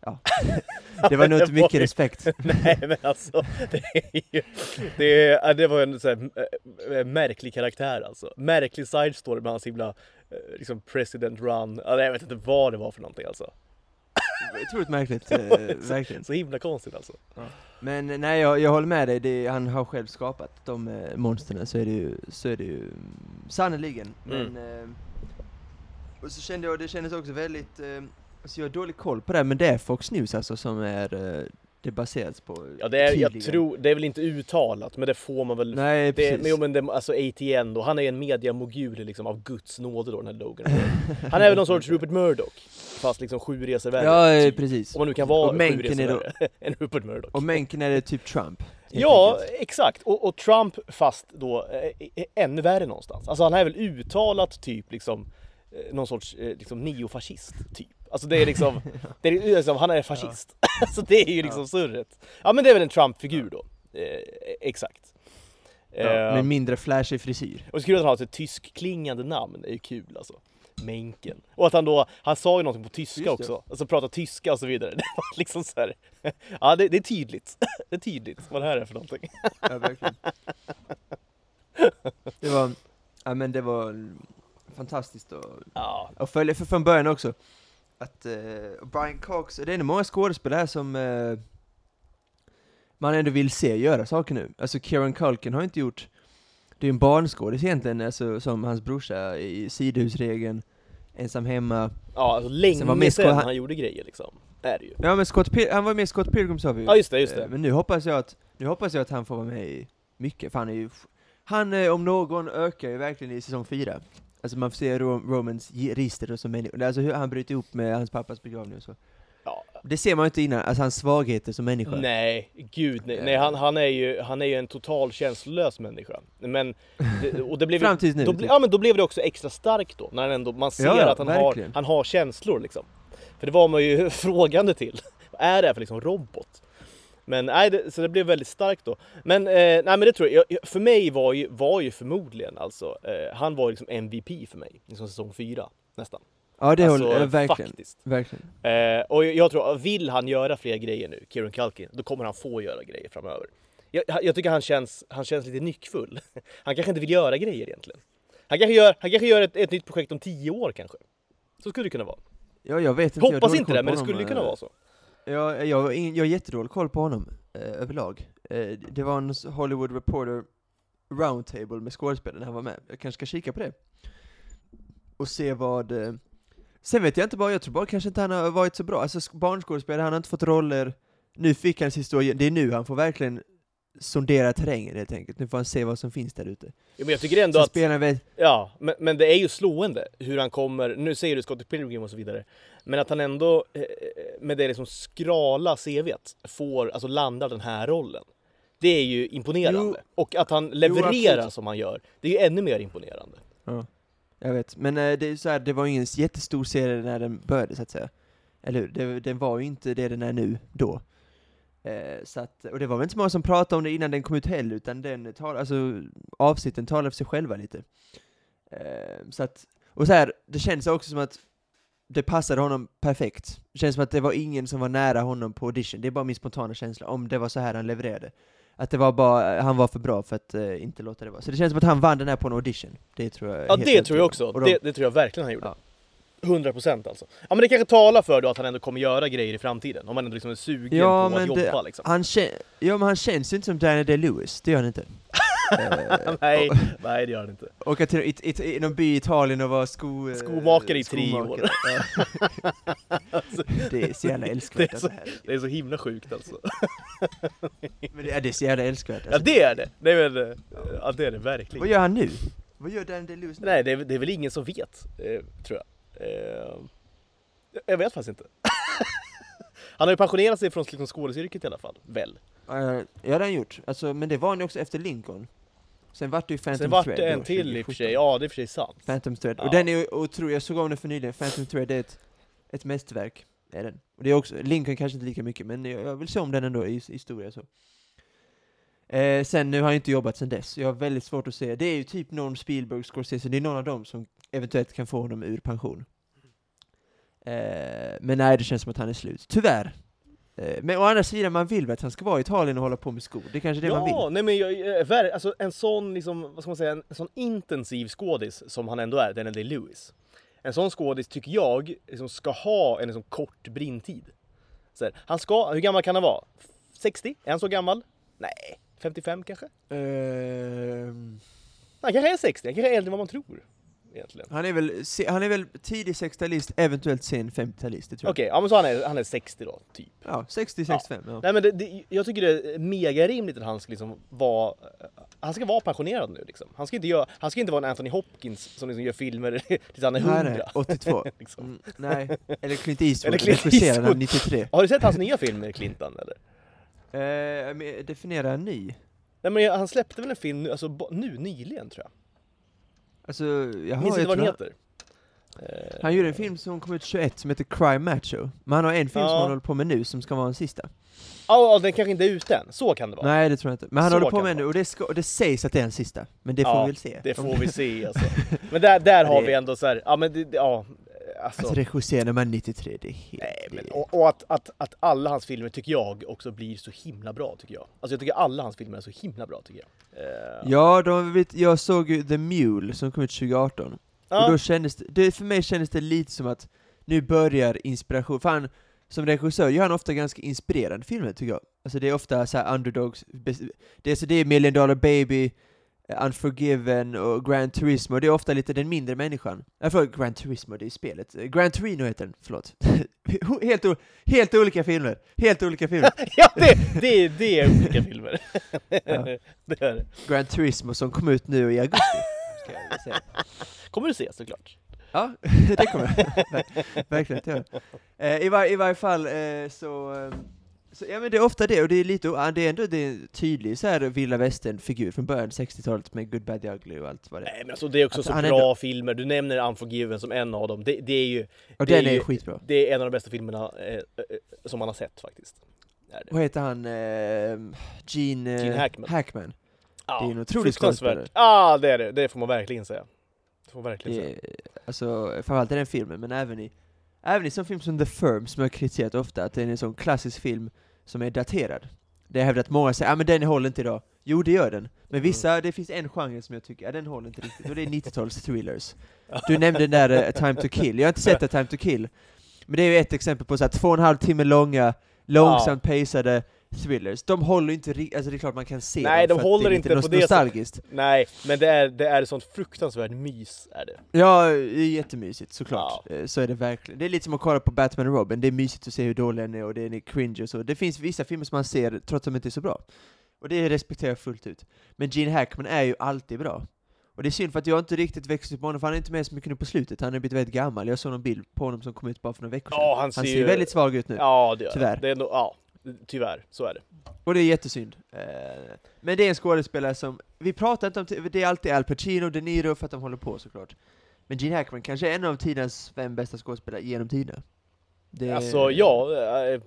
ja, det var nog inte mycket ju- respekt. Nej men alltså, det, är ju, det, är, det var en så här, äh, äh, märklig karaktär alltså. Märklig side story med hans himla äh, liksom president run. Nej, jag vet inte vad det var för någonting alltså. Otroligt märkligt, eh, verkligen. Så himla konstigt alltså. Men eh, nej, jag, jag håller med dig, det, han har själv skapat de eh, monstren, så är det ju, så är det ju mm, sannerligen. Men, Mm. eh, och så kände jag, det kändes också väldigt, eh, alltså jag har dålig koll på det, men det är Fox News alltså som är, eh, det baseras på Ja, det är, jag tror, det är väl inte uttalat men det får man väl Nej, Det, precis. men, jo, men det, alltså ATN då, han är en mediamogul liksom av guds nåde då den här Logan. Han är väl någon sorts Rupert Murdoch. Fast liksom sju resor värre. Ja, eh, typ. precis. Om man nu kan vara Och sju resor är då- värre än Rupert Murdoch. Och Mencken är det typ Trump. Ja, exakt. Och, och Trump fast då eh, eh, ännu värre någonstans. Alltså han är väl uttalat typ liksom någon sorts eh, liksom neofascist typ. Alltså det är liksom, det är liksom han är fascist. så det är ju liksom surret. Ja men det är väl en Trump-figur då. Eh, exakt. Ja, Eh, med mindre flashig frisyr. och så kul att han har ett tyskklingande namn, det är ju kul alltså. Menken. Och att han då, han sa ju någonting på tyska också, alltså prata tyska och så vidare. Det var liksom så här. ja det, det är tydligt. det är tydligt vad det här är för någonting. Ja, verkligen. Det var, ja men det var fantastiskt att, Ja, att följa, för från början också, att eh, Brian Cox, det är nog många skådespelare som eh, man ändå vill se göra saker nu. Alltså Kieran Culkin har inte gjort det är ju en barnskådis egentligen, alltså, som hans brorsa i Sidhusregeln, Ensam hemma. Ja, alltså Sen länge var med sedan Scott- han gjorde grejer liksom. Är det ju. Ja men Scott Pil- han var med i Scott Pilgrim sa vi ju. Ja just det, just det. Men nu hoppas jag att, nu hoppas jag att han får vara med i mycket, för han är ju, han om någon ökar ju verkligen i säsong fyra. Alltså man får se Ro- Romans register och som människa, alltså hur han bryter ihop med hans pappas begravning och så. Ja. Det ser man ju inte innan, alltså hans svagheter som människa. Nej, gud nej. Nej han, han, är ju, han är ju en total känslolös människa. Men, det, och det blev, Fram tills nu. då, typ. ble- ja, men då blev det också extra starkt då, när han ändå, man ser Ja, att han har, han har känslor liksom. För det var man ju frågande till. Vad är det här för liksom robot? Men nej, det, så det blev väldigt starkt då. Men, eh, nej, men det tror jag, jag, för mig var ju, var ju förmodligen alltså, eh, han var liksom MVP för mig, liksom säsong fyra nästan. ja det alltså, håller, ja, verkligen. Faktiskt. Verkligen. Eh, och jag tror, vill han göra fler grejer nu, Kieran Culkin, då kommer han få göra grejer framöver. Jag, jag tycker han känns, han känns lite nyckfull. Han kanske inte vill göra grejer egentligen. Han kanske gör, han kanske gör ett, ett nytt projekt om tio år kanske. Så skulle det kunna vara. Ja jag vet inte, jag Hoppas dålig inte det, men det skulle ju kunna vara så. Ja, jag, ingen- jag har jättedålig koll på honom eh, överlag. Eh, det var en Hollywood Reporter roundtable med skådespelare när han var med. Jag kanske ska kika på det. Och se vad... Eh, sen vet jag inte bara, jag tror bara kanske inte han har varit så bra. Alltså sk- barnskådespelare, han har inte fått roller. Nu fick han sin historia, det är nu han får verkligen sondera terrängen helt enkelt. Nu får han se vad som finns där ute. Ja, men jag tycker ändå Så att, spelar väl... ja, men, men det är ju slående hur han kommer, nu säger du Scott Pilgrim och så vidare, men att han ändå eh, med det liksom skrala CVt får, alltså landar den här rollen. Det är ju imponerande. Och att han levererar absolut. som han gör, det är ju ännu mer imponerande. Ja, jag vet. Men eh, det är så här, det var ingen jättestor serie när den började så att säga. Eller hur? Det, den var ju inte det den är nu, då. Eh, så att, och det var väl inte så många som pratade om det innan den kom ut heller, utan den tal, alltså, avsnitten talar för sig själva lite. Eh, så att, och så här, det känns också som att det passade honom perfekt. Det känns som att det var ingen som var nära honom på audition, det är bara min spontana känsla, om det var så här han levererade. Att det var bara, han var för bra för att eh, inte låta det vara. Så det känns som att han vann den här på en audition. Det tror jag Ja det tror jag också, de- det, det tror jag verkligen han gjorde. Ja. 100% alltså. Ja men det kanske talar för då att han ändå kommer göra grejer i framtiden, om han ändå liksom är sugen Ja, på att men jobba det- liksom. Han, ja, men han känns ju inte som Daniel Day-Lewis, det gör han inte. Eh, nej, och, nej det gör han inte. åka till i, i, i någon by i Italien och vara sko, Skomakare i tre år. Ja. det är så jävla älskvärt. Det är så- alltså. Det är så himla sjukt alltså. men det, ja, det är så jävla älskvärt. Ja Alltså. det är det! Nej men, ja det är det verkligen. Vad gör han nu? Vad gör Daniel Day-Lewis nu? Nej det är, det är väl ingen som vet, eh, tror jag. Eh, jag vet faktiskt inte. han har ju pensionerat sig från liksom, skådisyrket i alla fall, väl? Ja, ja, det har han gjort. Alltså, men det var han ju också efter Lincoln. Sen vart det ju Phantom Sen vart Thread det en då, till i och för 2017. sig, ja det är för sig sant. Phantom Thread. Ja. Och den är ju otrolig, jag såg om den för nyligen, Phantom Thread är ett, ett mästerverk. Är den. Och det är också, Lincoln kanske inte lika mycket, men jag, jag vill se om den ändå i i historia så. Eh, sen, nu har jag inte jobbat sen dess, jag har väldigt svårt att se, det är ju typ någon Spielberg, Scorsese, det är någon av dem som eventuellt kan få honom ur pension. Eh, men nej, det känns som att han är slut, tyvärr. Eh, men å andra sidan, man vill väl att han ska vara i Italien och hålla på med skor, det är kanske det man vill. Ja, nej men jag, alltså en sån liksom, vad ska man säga, en, en sån intensiv skådis som han ändå är, Daniel Day-Lewis. En sån skådis tycker jag liksom ska ha en liksom kort brintid. Så här, han ska, hur gammal kan han vara? 60? Är han så gammal? Nej, 55 kanske? Ehm, Han kanske är 60, han kanske är äldre än vad man tror. Egentligen. han, är väl, se- han är väl tidig 60-talist, eventuellt sen 50-talist, det tror jag. Okej, ja men så han är, han är 60 då, typ. Ja, 60-65, ja. Nej men det, det, jag tycker det är mega rimligt att han ska liksom vara, han ska vara pensionerad nu liksom. Han ska inte, göra, han ska inte vara en Anthony Hopkins som liksom gör filmer tills han är Nej, 100. nej, 82. liksom. Mm, nej, eller Clint Eastwood, Eller Clint Eastwood. han 93. Har du sett hans nya film med Clinton eller? Eh, definiera en ny. Nej men han släppte väl en film nu, alltså nu nyligen tror jag. Alltså, jaha, Minns jag inte vad den heter. Eh, han gjorde en film som kom ut 21 som heter Cry Macho. Men han har en film Ja. som han håller på med nu som ska vara en sista. Ja, ja, den kanske inte är ute än. Så kan det vara. Nej, det tror jag inte. Men han Så håller på med nu och det, ska, det sägs att det är en sista. Men det får Ja, vi väl se. Det De- får vi se alltså. Men där, där har vi ändå så här, ja men det- ja. Alltså, Alltså regissera är 93, det är helt... nej, men, och, och att, att, att alla hans filmer tycker jag också blir så himla bra tycker jag. Alltså jag tycker alla hans filmer är så himla bra tycker jag. Eh, Ja, de jag såg ju The Mule som kom ut 2018. ja. Och då kändes det, det, för mig kändes det lite som att nu börjar inspiration, för han, som regissör gör han ofta ganska inspirerande filmer tycker jag. Alltså det är ofta så här underdogs, det är, så det är Million Dollar Baby, Unforgiven och Grand Turismo, det är ofta lite den mindre människan. Nej förlåt, Grand Turismo, det är spelet. Eh, Grand Torino heter den, förlåt. helt, helt olika filmer, helt olika filmer. ja, det, det, det är olika filmer. Ja. det är det. Grand Turismo som kom ut nu i augusti, ska jag säga. Kommer du se såklart. Ja, det kommer jag Ver- verkligen göra. Eh, i, var, I varje fall eh, så, eh, så, ja men det är ofta det, och det är lite, det är ändå det är en tydlig så här vilda västern-figur från början 60-talet med Good Bad The Ugly och allt vad det är. Nej men alltså det är också Alltså, så bra ändå- filmer. Du nämner Unforgiven som en av dem. Det, det är ju Och det den är är ju- skitbra. det är en av de bästa filmerna eh, eh, som man har sett faktiskt. Vad heter han? Eh, Gene, eh, Gene Hackman. Hackman. Ja, det är en otrolig skådespelare. Ja, det är det. Det får man verkligen säga. Det får man verkligen Det säga. alltså, framförallt i den filmen, men även i, även i sån film som The Firm, som jag kritiserat ofta, att det är en sån klassisk film som är daterad. Det har hävdat att många säger, ja ah, men den håller inte idag. Jo, det gör den. Men vissa, det finns en genre som jag tycker, ja den håller inte riktigt, och det är 90-tals thrillers. Du nämnde den där A Time To Kill, jag har inte sett A Time To Kill. Men det är ju ett exempel på så här två och en halv timme långa, långsamt pacade thrillers. De håller inte riktigt, alltså det är klart man kan se Nej, dem de håller det är inte det sättet. nostalgiskt. Nej, men det är, det är sånt fruktansvärt mys är det. Ja, det är jättemysigt såklart. Eh, Så är det verkligen. Det är lite som att kolla på Batman och Robin, det är mysigt att se hur dålig den är och den är cringe och så. Det finns vissa filmer som man ser trots att de inte är så bra. Och det respekterar jag fullt ut. Men Gene Hackman är ju alltid bra. Och det är synd för att jag inte riktigt växt upp med honom, för han är inte med så mycket nu på slutet, han har blivit väldigt gammal. Jag såg någon bild på honom som kom ut bara för några veckor sedan. Ja, han han ser ser ju- väldigt svag ut nu. Ja, det gör Tyvärr. Det är nog, ja, tyvärr, så är det. Och det är jättesynd. Eh, Men det är en skådespelare som, vi pratar inte om, det är alltid Al Pacino, De Niro för att de håller på såklart. Men Gene Hackman kanske är en av tidens fem bästa skådespelare genom tiderna. Det- Alltså, ja, eh,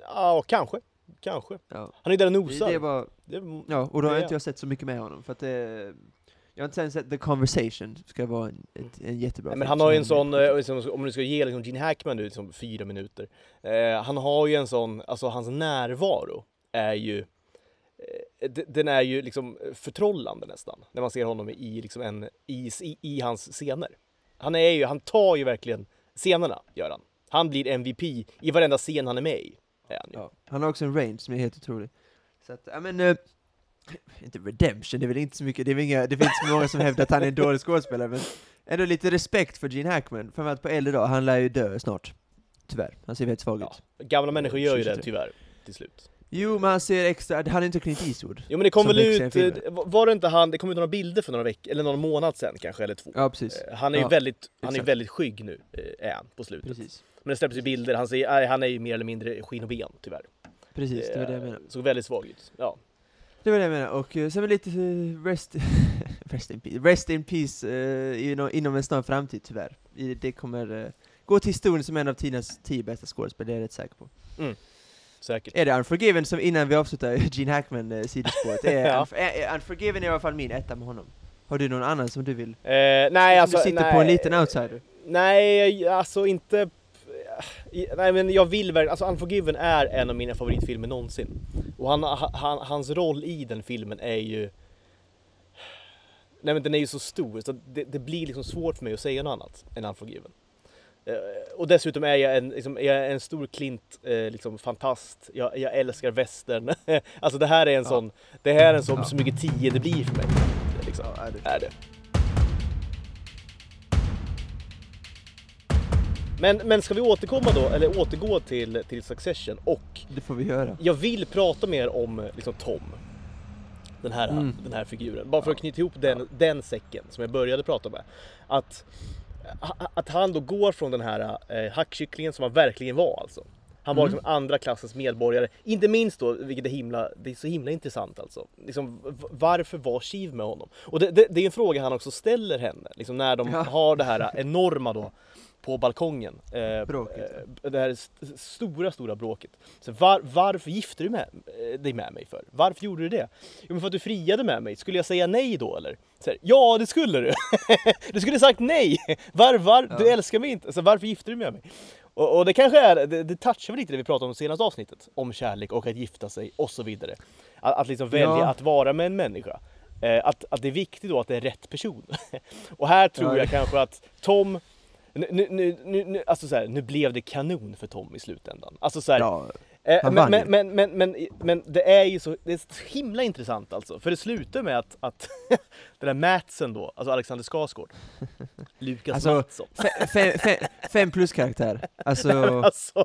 ja, kanske. Kanske. ja. Han är där och Det, nosar. det var, Det- ja, och då har det- inte jag sett så mycket med honom, för att det, jag har inte ens sett The Conversation, ska vara en, ett, en jättebra men han har ju en sån, eh, liksom, om du ska ge liksom Gene Hackman nu liksom fyra minuter. Eh, han har ju en sån, alltså hans närvaro är ju eh, den är ju liksom förtrollande nästan, när man ser honom i, liksom en, i, i, i hans scener. Han är ju, han tar ju verkligen scenerna, gör han. Han blir MVP i varenda scen han är med i. Är han ju. Ja, han har också en range som är helt otrolig. Så att, ja men, eh, inte redemption, det är väl inte så mycket, det är inga, det finns många som hävdar att han är en dålig skådespelare, men ändå lite respekt för Gene Hackman, framförallt på äldre dag, han lär ju dö snart. Tyvärr, han ser väldigt svag ut. Ja, gamla människor gör ju det 2023. tyvärr, till slut. Jo, men han ser extra, han är inte Clint Eastwood. Jo men det kom väl ut, eh, var det inte han, det kom ut några bilder för några veckor, eller någon månad sedan kanske, eller två. Ja, precis. Eh, Han är ju Ja, väldigt, han är väldigt skygg nu, eh, är han, på slutet. Precis. Men det släpptes ju bilder, han, ser, han är ju mer eller mindre skinn och ben tyvärr. Precis, det var det jag menade. Såg väldigt svag ut. Ja. Det var det jag menade, och eh, sen var lite eh, rest, rest in peace, rest in peace eh, inom, inom en snar framtid tyvärr. Det kommer eh, gå till historien som en av tidens tio bästa skådespelare, det är jag rätt säker på. Säkert. Är det Unforgiven som, innan vi avslutar Gene Hackman eh, sidospåret, är, Ja. Unf- är, är Unforgiven är i alla fall min etta med honom. Har du någon annan som du vill? Eh, nej alltså, du sitter nej, på en liten outsider. Nej, alltså inte... Nej men jag vill verkligen, alltså Unforgiven är en av mina favoritfilmer någonsin. Och han, han, hans roll i den filmen är ju... Nej men den är ju så stor så det, det blir liksom svårt för mig att säga något annat än Unforgiven. Eh, Och dessutom är jag en, liksom, jag är en stor Klint, eh, liksom fantast. Jag, jag älskar västern. alltså det här är en Ja. sån, det här är en sån Ja. så mycket tio det blir för mig. Liksom, Ja, är det. är det. Men, men ska vi återkomma då, eller återgå till, till Succession och Det får vi göra. jag vill prata mer om liksom Tom. Den här, Mm. den här figuren. Bara för att knyta ihop den, den säcken som jag började prata med. Att, att han då går från den här eh, hackkycklingen som han verkligen var alltså. Han var Mm. liksom andra klassens medborgare. Inte minst då, vilket är, himla, det är så himla intressant alltså. Liksom, varför var Shiv med honom? Och det, det, det är en fråga han också ställer henne, liksom när de Ja. har det här enorma då på balkongen. Eh, Bråket. eh, Det här st- stora, stora bråket. Så var, varför gifte du med, eh, dig med mig för? Varför gjorde du det? Jo men för att du friade med mig. Skulle jag säga nej då eller? Så här, ja det skulle du! du skulle sagt nej! Var, var, Du Ja. älskar mig inte, så varför gifte du dig med mig? Och, och det kanske är, det, det touchar väl lite det vi pratade om senaste avsnittet. Om kärlek och att gifta sig och så vidare. Att, att liksom välja Ja. att vara med en människa. Eh, att, att det är viktigt då att det är rätt person. och här tror Ja, jag kanske att Tom nu, nu, nu, nu, alltså så här, nu blev det kanon för Tom i slutändan. Alltså så här, Ja, Eh, men, men, men, men, men, men det är ju så, det är så himla intressant alltså. För det slutar med att, att den där Matsen då, alltså Alexander Skarsgård, Lukas Alltså, Mattsson. Fe- fe- fe- fem plus karaktär. Alltså, Alltså,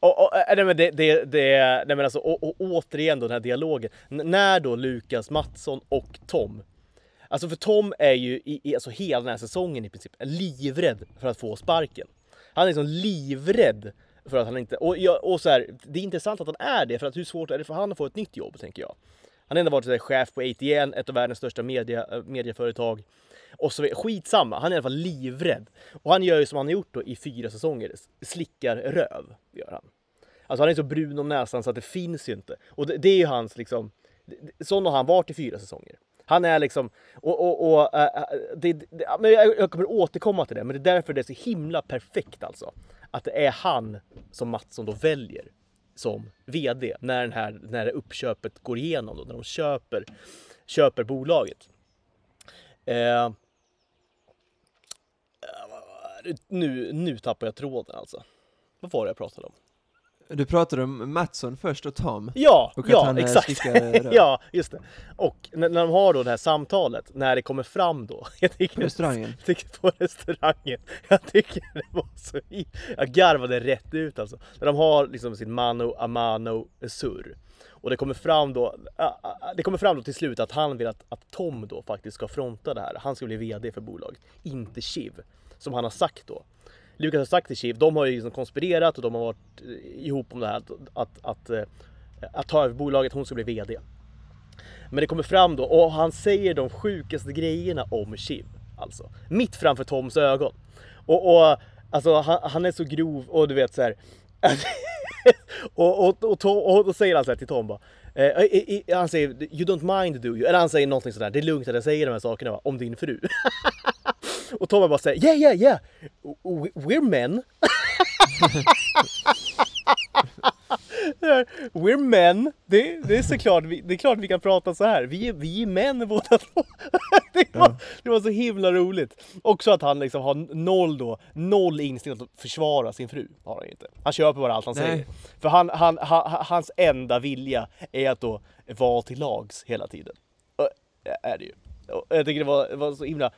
och, och, äh, nej men det, det, det, nej men alltså, och, och återigen då den här dialogen. N- när då Lukas Mattsson och Tom Alltså för Tom är ju i, i alltså hela den här säsongen i princip livrädd för att få sparken. Han är liksom livrädd för att han inte... Och, jag, och så här, det är intressant att han är det, för att hur svårt är det för han att få ett nytt jobb, tänker jag. Han har ändå varit här, chef på ATN, ett av världens största media, eh, medieföretag. Och så, skitsamma, han är i alla fall livrädd. Och han gör ju som han har gjort då i fyra säsonger, slickar röv, gör han. Alltså han är så brun om näsan så att det finns ju inte. Och det, det är ju hans liksom, sån har han varit i fyra säsonger. Han är liksom, och, och, och äh, det, det, men jag, jag kommer återkomma till det, men det är därför det är så himla perfekt alltså. Att det är han som Mattsson då väljer som VD när, den här, när det uppköpet går igenom då, när de köper, köper bolaget. Eh, eh, nu, nu tappar jag tråden alltså. Vad var det jag pratade om? Du pratade om Mattsson först och Tom. Ja, Och ja eh, exakt. ja, just det. Och när, när de har då det här samtalet, när det kommer fram då. Jag tycker, På restaurangen. Jag tycker på restaurangen. Jag tycker det var så Jag garvade rätt ut alltså. När de har liksom sin mano a mano surr. Och det kommer fram då, det kommer fram då till slut att han vill att, att Tom då faktiskt ska fronta det här. Han ska bli VD för bolaget, inte Shiv. Som han har sagt då. Lukas har sagt till Shiv, de har ju liksom konspirerat och de har varit eh, ihop om det här att, att, att, eh, att ta över bolaget, hon ska bli VD. Men det kommer fram då och han säger de sjukaste grejerna om Chiv. Alltså, mitt framför Toms ögon. Och, och alltså han, han är så grov och du vet så här. och, och, och, Tom, och då säger han så här till Tom bara. Eh, han säger you don't mind do you? Eller han säger någonting sådär. Det är lugnt att jag säger de här sakerna va? om din fru. och Tom bara säger yeah yeah yeah. We're men. We're men. Det, det är såklart, det är klart vi kan prata så här. Vi är, vi är män båda två. Det var, det var så himla roligt. Också att han liksom har noll då, noll instinkt att försvara sin fru. Har han inte. Han köper bara allt han Nej. säger. För han, han, han, hans enda vilja är att då vara till lags hela tiden. Är det ju. Jag tycker det var, det var så himla...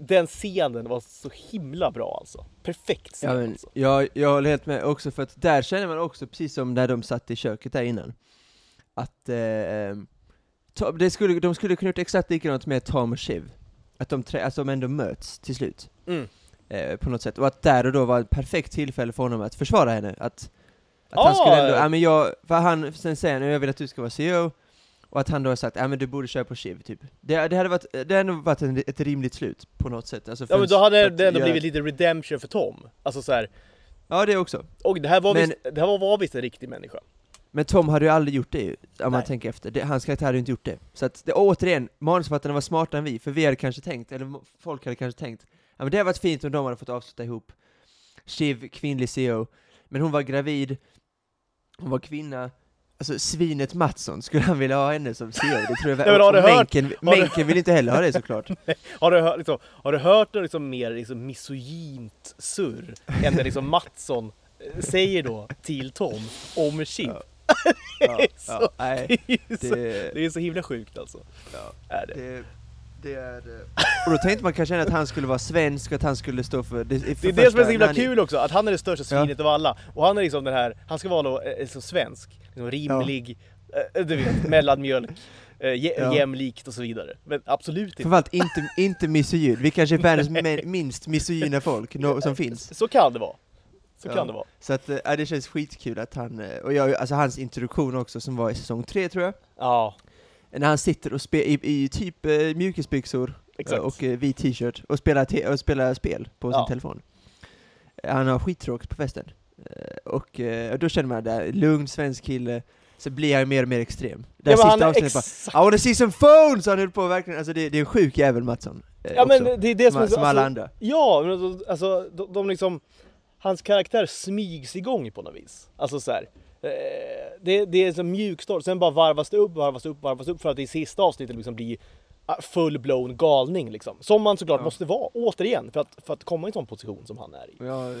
Den scenen var så himla bra alltså. Perfekt scen Ja, men, alltså. jag, jag håller helt med också, för att där känner man också, precis som när de satt i köket där innan, att eh, ehm, Tom- det skulle, de skulle kunna gjort exakt likadant med Tom och Shiv. Att de, trä, att de ändå möts till slut. Mm. Eh, på något sätt. Och att där och då var ett perfekt tillfälle för honom att försvara henne. Att, att Ah! han skulle ändå, ja men jag, för han, sen säger han jag vill att du ska vara CEO, och att han då har sagt ja men du borde köra på Shiv, typ. Det, det hade varit, det hade nog varit en, ett rimligt slut, på något sätt. Alltså Ja men då hade det ändå göra- blivit lite redemption för Tom. Alltså så här. Ja det också. och det här var, Men- visst, det här var, var visst en riktig människa. Men Tom hade ju aldrig gjort det ju, om man Nej. tänker efter. Det, hans karaktär hade ju inte gjort det. Så att, det, återigen, manusförfattarna var smartare än vi, för vi hade kanske tänkt, eller folk hade kanske tänkt, ja men det hade varit fint om de hade fått avsluta ihop. Shiv, kvinnlig CEO, men hon var gravid, hon var kvinna, alltså svinet Mattsson, skulle han vilja ha henne som CEO? Det tror jag Nej, har du och hört- Menken, Menken vill inte heller ha det såklart. Har du, hört- liksom, har du hört något liksom mer liksom misogynt surr än det liksom Mattsson eh, säger då till Tom om Shiv? Ja. Det är så- nej, Det är, så, det, det är så himla sjukt alltså. Ja. Är det. det, det är... eh, Och då tänkte man kanske att han skulle vara svensk, att han skulle stå för... Det, för Det är det som är så himla kul också, att han är det största Ja. svinet av alla. Och han är liksom den här, han ska vara då, eh, så svensk, liksom rimlig, eh, du vet, mellanmjölk, Ja. jämlikt och så vidare. Men absolut inte. Framförallt inte, inte misogyn, vi kanske är världens minst misogyna folk no, som finns. Så kan det vara. Så Ja. kan det vara. Så att, ja, det känns skitkul att han, och jag, alltså hans introduktion också som var i säsong tre tror jag, Ja, när han sitter och spe, i, i typ eh, mjukisbyxor exakt. eh, och eh, vit t-shirt och spelar, te- och spelar spel på sin Ja. telefon. Eh, Han har skittråkigt på festen. Eh, Och eh, då känner man där, lugn svensk kille, så blir han mer och mer extrem. Det ja, sista avsnittet bara exakt. I wanna see some phones! Han höll på verkligen, alltså det, det är en sjuk jävel Mattsson. eh, Ja men det är det som, är så- som alla alltså, andra. Ja, men alltså, alltså de, de liksom, hans karaktär smygs igång på något vis. Alltså så här. Eh, det, det är som mjukstart, sen bara varvas det upp, varvas upp, varvas upp för att i sista avsnittet liksom bli ah, full-blown galning liksom. Som man såklart Ja. måste vara, återigen, för att, för att komma i en sån position som han är i. Ja, Eh,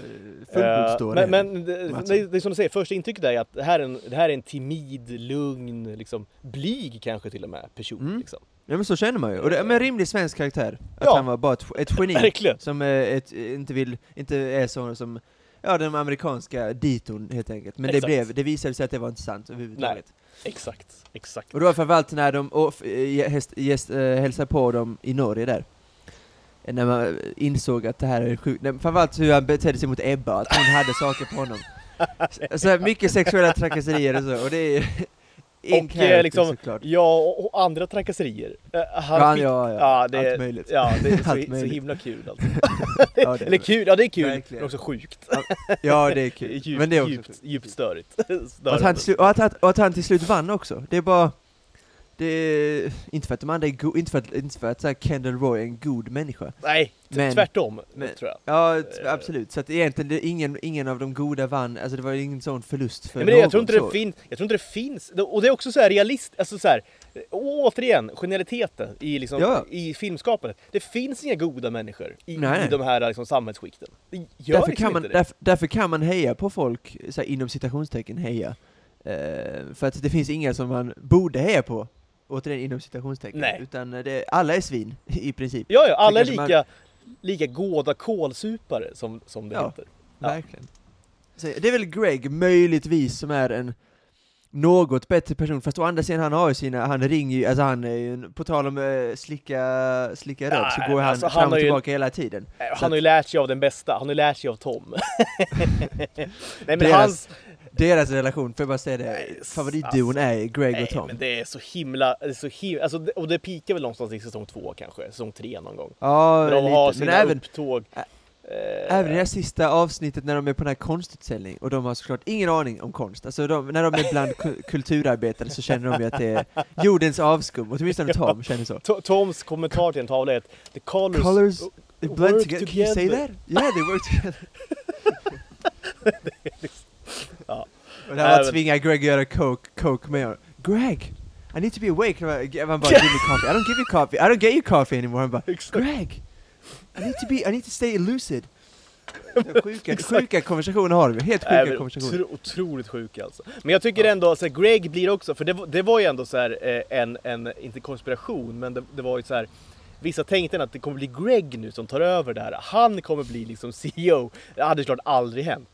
fullblodsdåre. men men det, det, det är som du säger, första intrycket är att det här är en, det här är en timid, lugn, liksom, blyg kanske till och med person. Mm. Liksom. Ja men så känner man ju, och det, men rimlig svensk karaktär. Att Ja. han var bara ett, ett geni. Verkligen. Som eh, ett, inte vill, inte är så som, ja den amerikanska diton helt enkelt. Men det blev, det visade sig att det var inte sant överhuvudtaget. Exakt, exakt. Och då framförallt när de och, eh, häst, gäst, eh, hälsade på dem i Norge där. Eh, När man insåg att det här är sjukt, Nej, framförallt hur han betedde sig mot Ebba, att hon hade saker på honom. Så mycket sexuella trakasserier och så, och det är Och, character liksom, såklart. Ja, och, och andra trakasserier. Han Ja, fick- ja, ja, ja, det, allt möjligt. Ja, det är så, så möjligt. himla kul alltså. Ja, det Eller kul, ja det är kul, Verkligen. men också sjukt. Ja, det är kul. Djupt, Men det är också djupt, djupt störigt. Och att, han och, att, och att han till slut vann också. Det är bara... Det är, inte för att de andra är go, inte för att, inte för att så här, Kendall Roy är en god människa. Nej, Men- tvärtom men- tror jag. Ja, Eh. absolut. Så att egentligen, det, ingen, ingen av de goda vann, alltså det var ingen sån förlust för Nej, men någon. jag, tror inte så. det finns, jag tror inte det finns, och det är också så här realist, alltså så här, eh, återigen, genialiteten i, liksom, Ja. i filmskapandet. Det finns inga goda människor i, Nej. i de här liksom, samhällsskikten. Det gör därför, liksom kan man, därför, därför kan man heja på folk, så här, inom citationstecken heja. Eh, för att det finns inga som man borde heja på, återigen inom citationstecken. Nej. Utan eh, det, alla är svin, i princip. Ja, ja, alla är kanske man- lika, lika gåda kålsupare som, som det Ja. heter. Ja. Verkligen. Så det är väl Greg, möjligtvis, som är en något bättre person, fast å andra sidan han har ju sina, han ringer ju, alltså han är ju, på tal om eh, slicka, slicka så Ja, går han alltså, fram och ju- tillbaka hela tiden. Så Han har ju lärt sig av den bästa, han har ju lärt sig av Tom. Nej men Deras- hans... Deras relation, får jag bara säga det, Nej, favoritduon är Greg och Nej Tom. men det är så himla, det är så himla, alltså, och det pikar väl någonstans i säsong två kanske, säsong tre någon gång. Ja, När de har lite. sina Men även, upptåg. Ä- Eh, även det här sista avsnittet när de är på den här konstutställning, och de har såklart ingen aning om konst. Alltså de, när de är bland ku- kulturarbetare så känner de ju att det är jordens avskum, åtminstone Tom känner så. To- Toms kommentar till en tavla är att the colors, Colors they blend work together. Can you say together. that? Yeah, they work together. Ja. Och det här var att tvinga Greg att göra coke, coke med. Greg! I need to be awake. Och Han bara, give me coffee. I don't give you coffee. I don't get you coffee anymore. Han bara. Greg! I need to be, I need to stay lucid. Sjuka, sjuka konversationer har vi, helt sjuka men konversationer. otro, otroligt sjuk alltså. Men jag tycker ändå att Greg blir också, för det, var- det var ju ändå så här, eh, en, en, inte konspiration, men det, det var ju så här. Vissa tänkte att det kommer bli Greg nu som tar över det här. Han kommer bli liksom CEO. Det hade såklart aldrig hänt.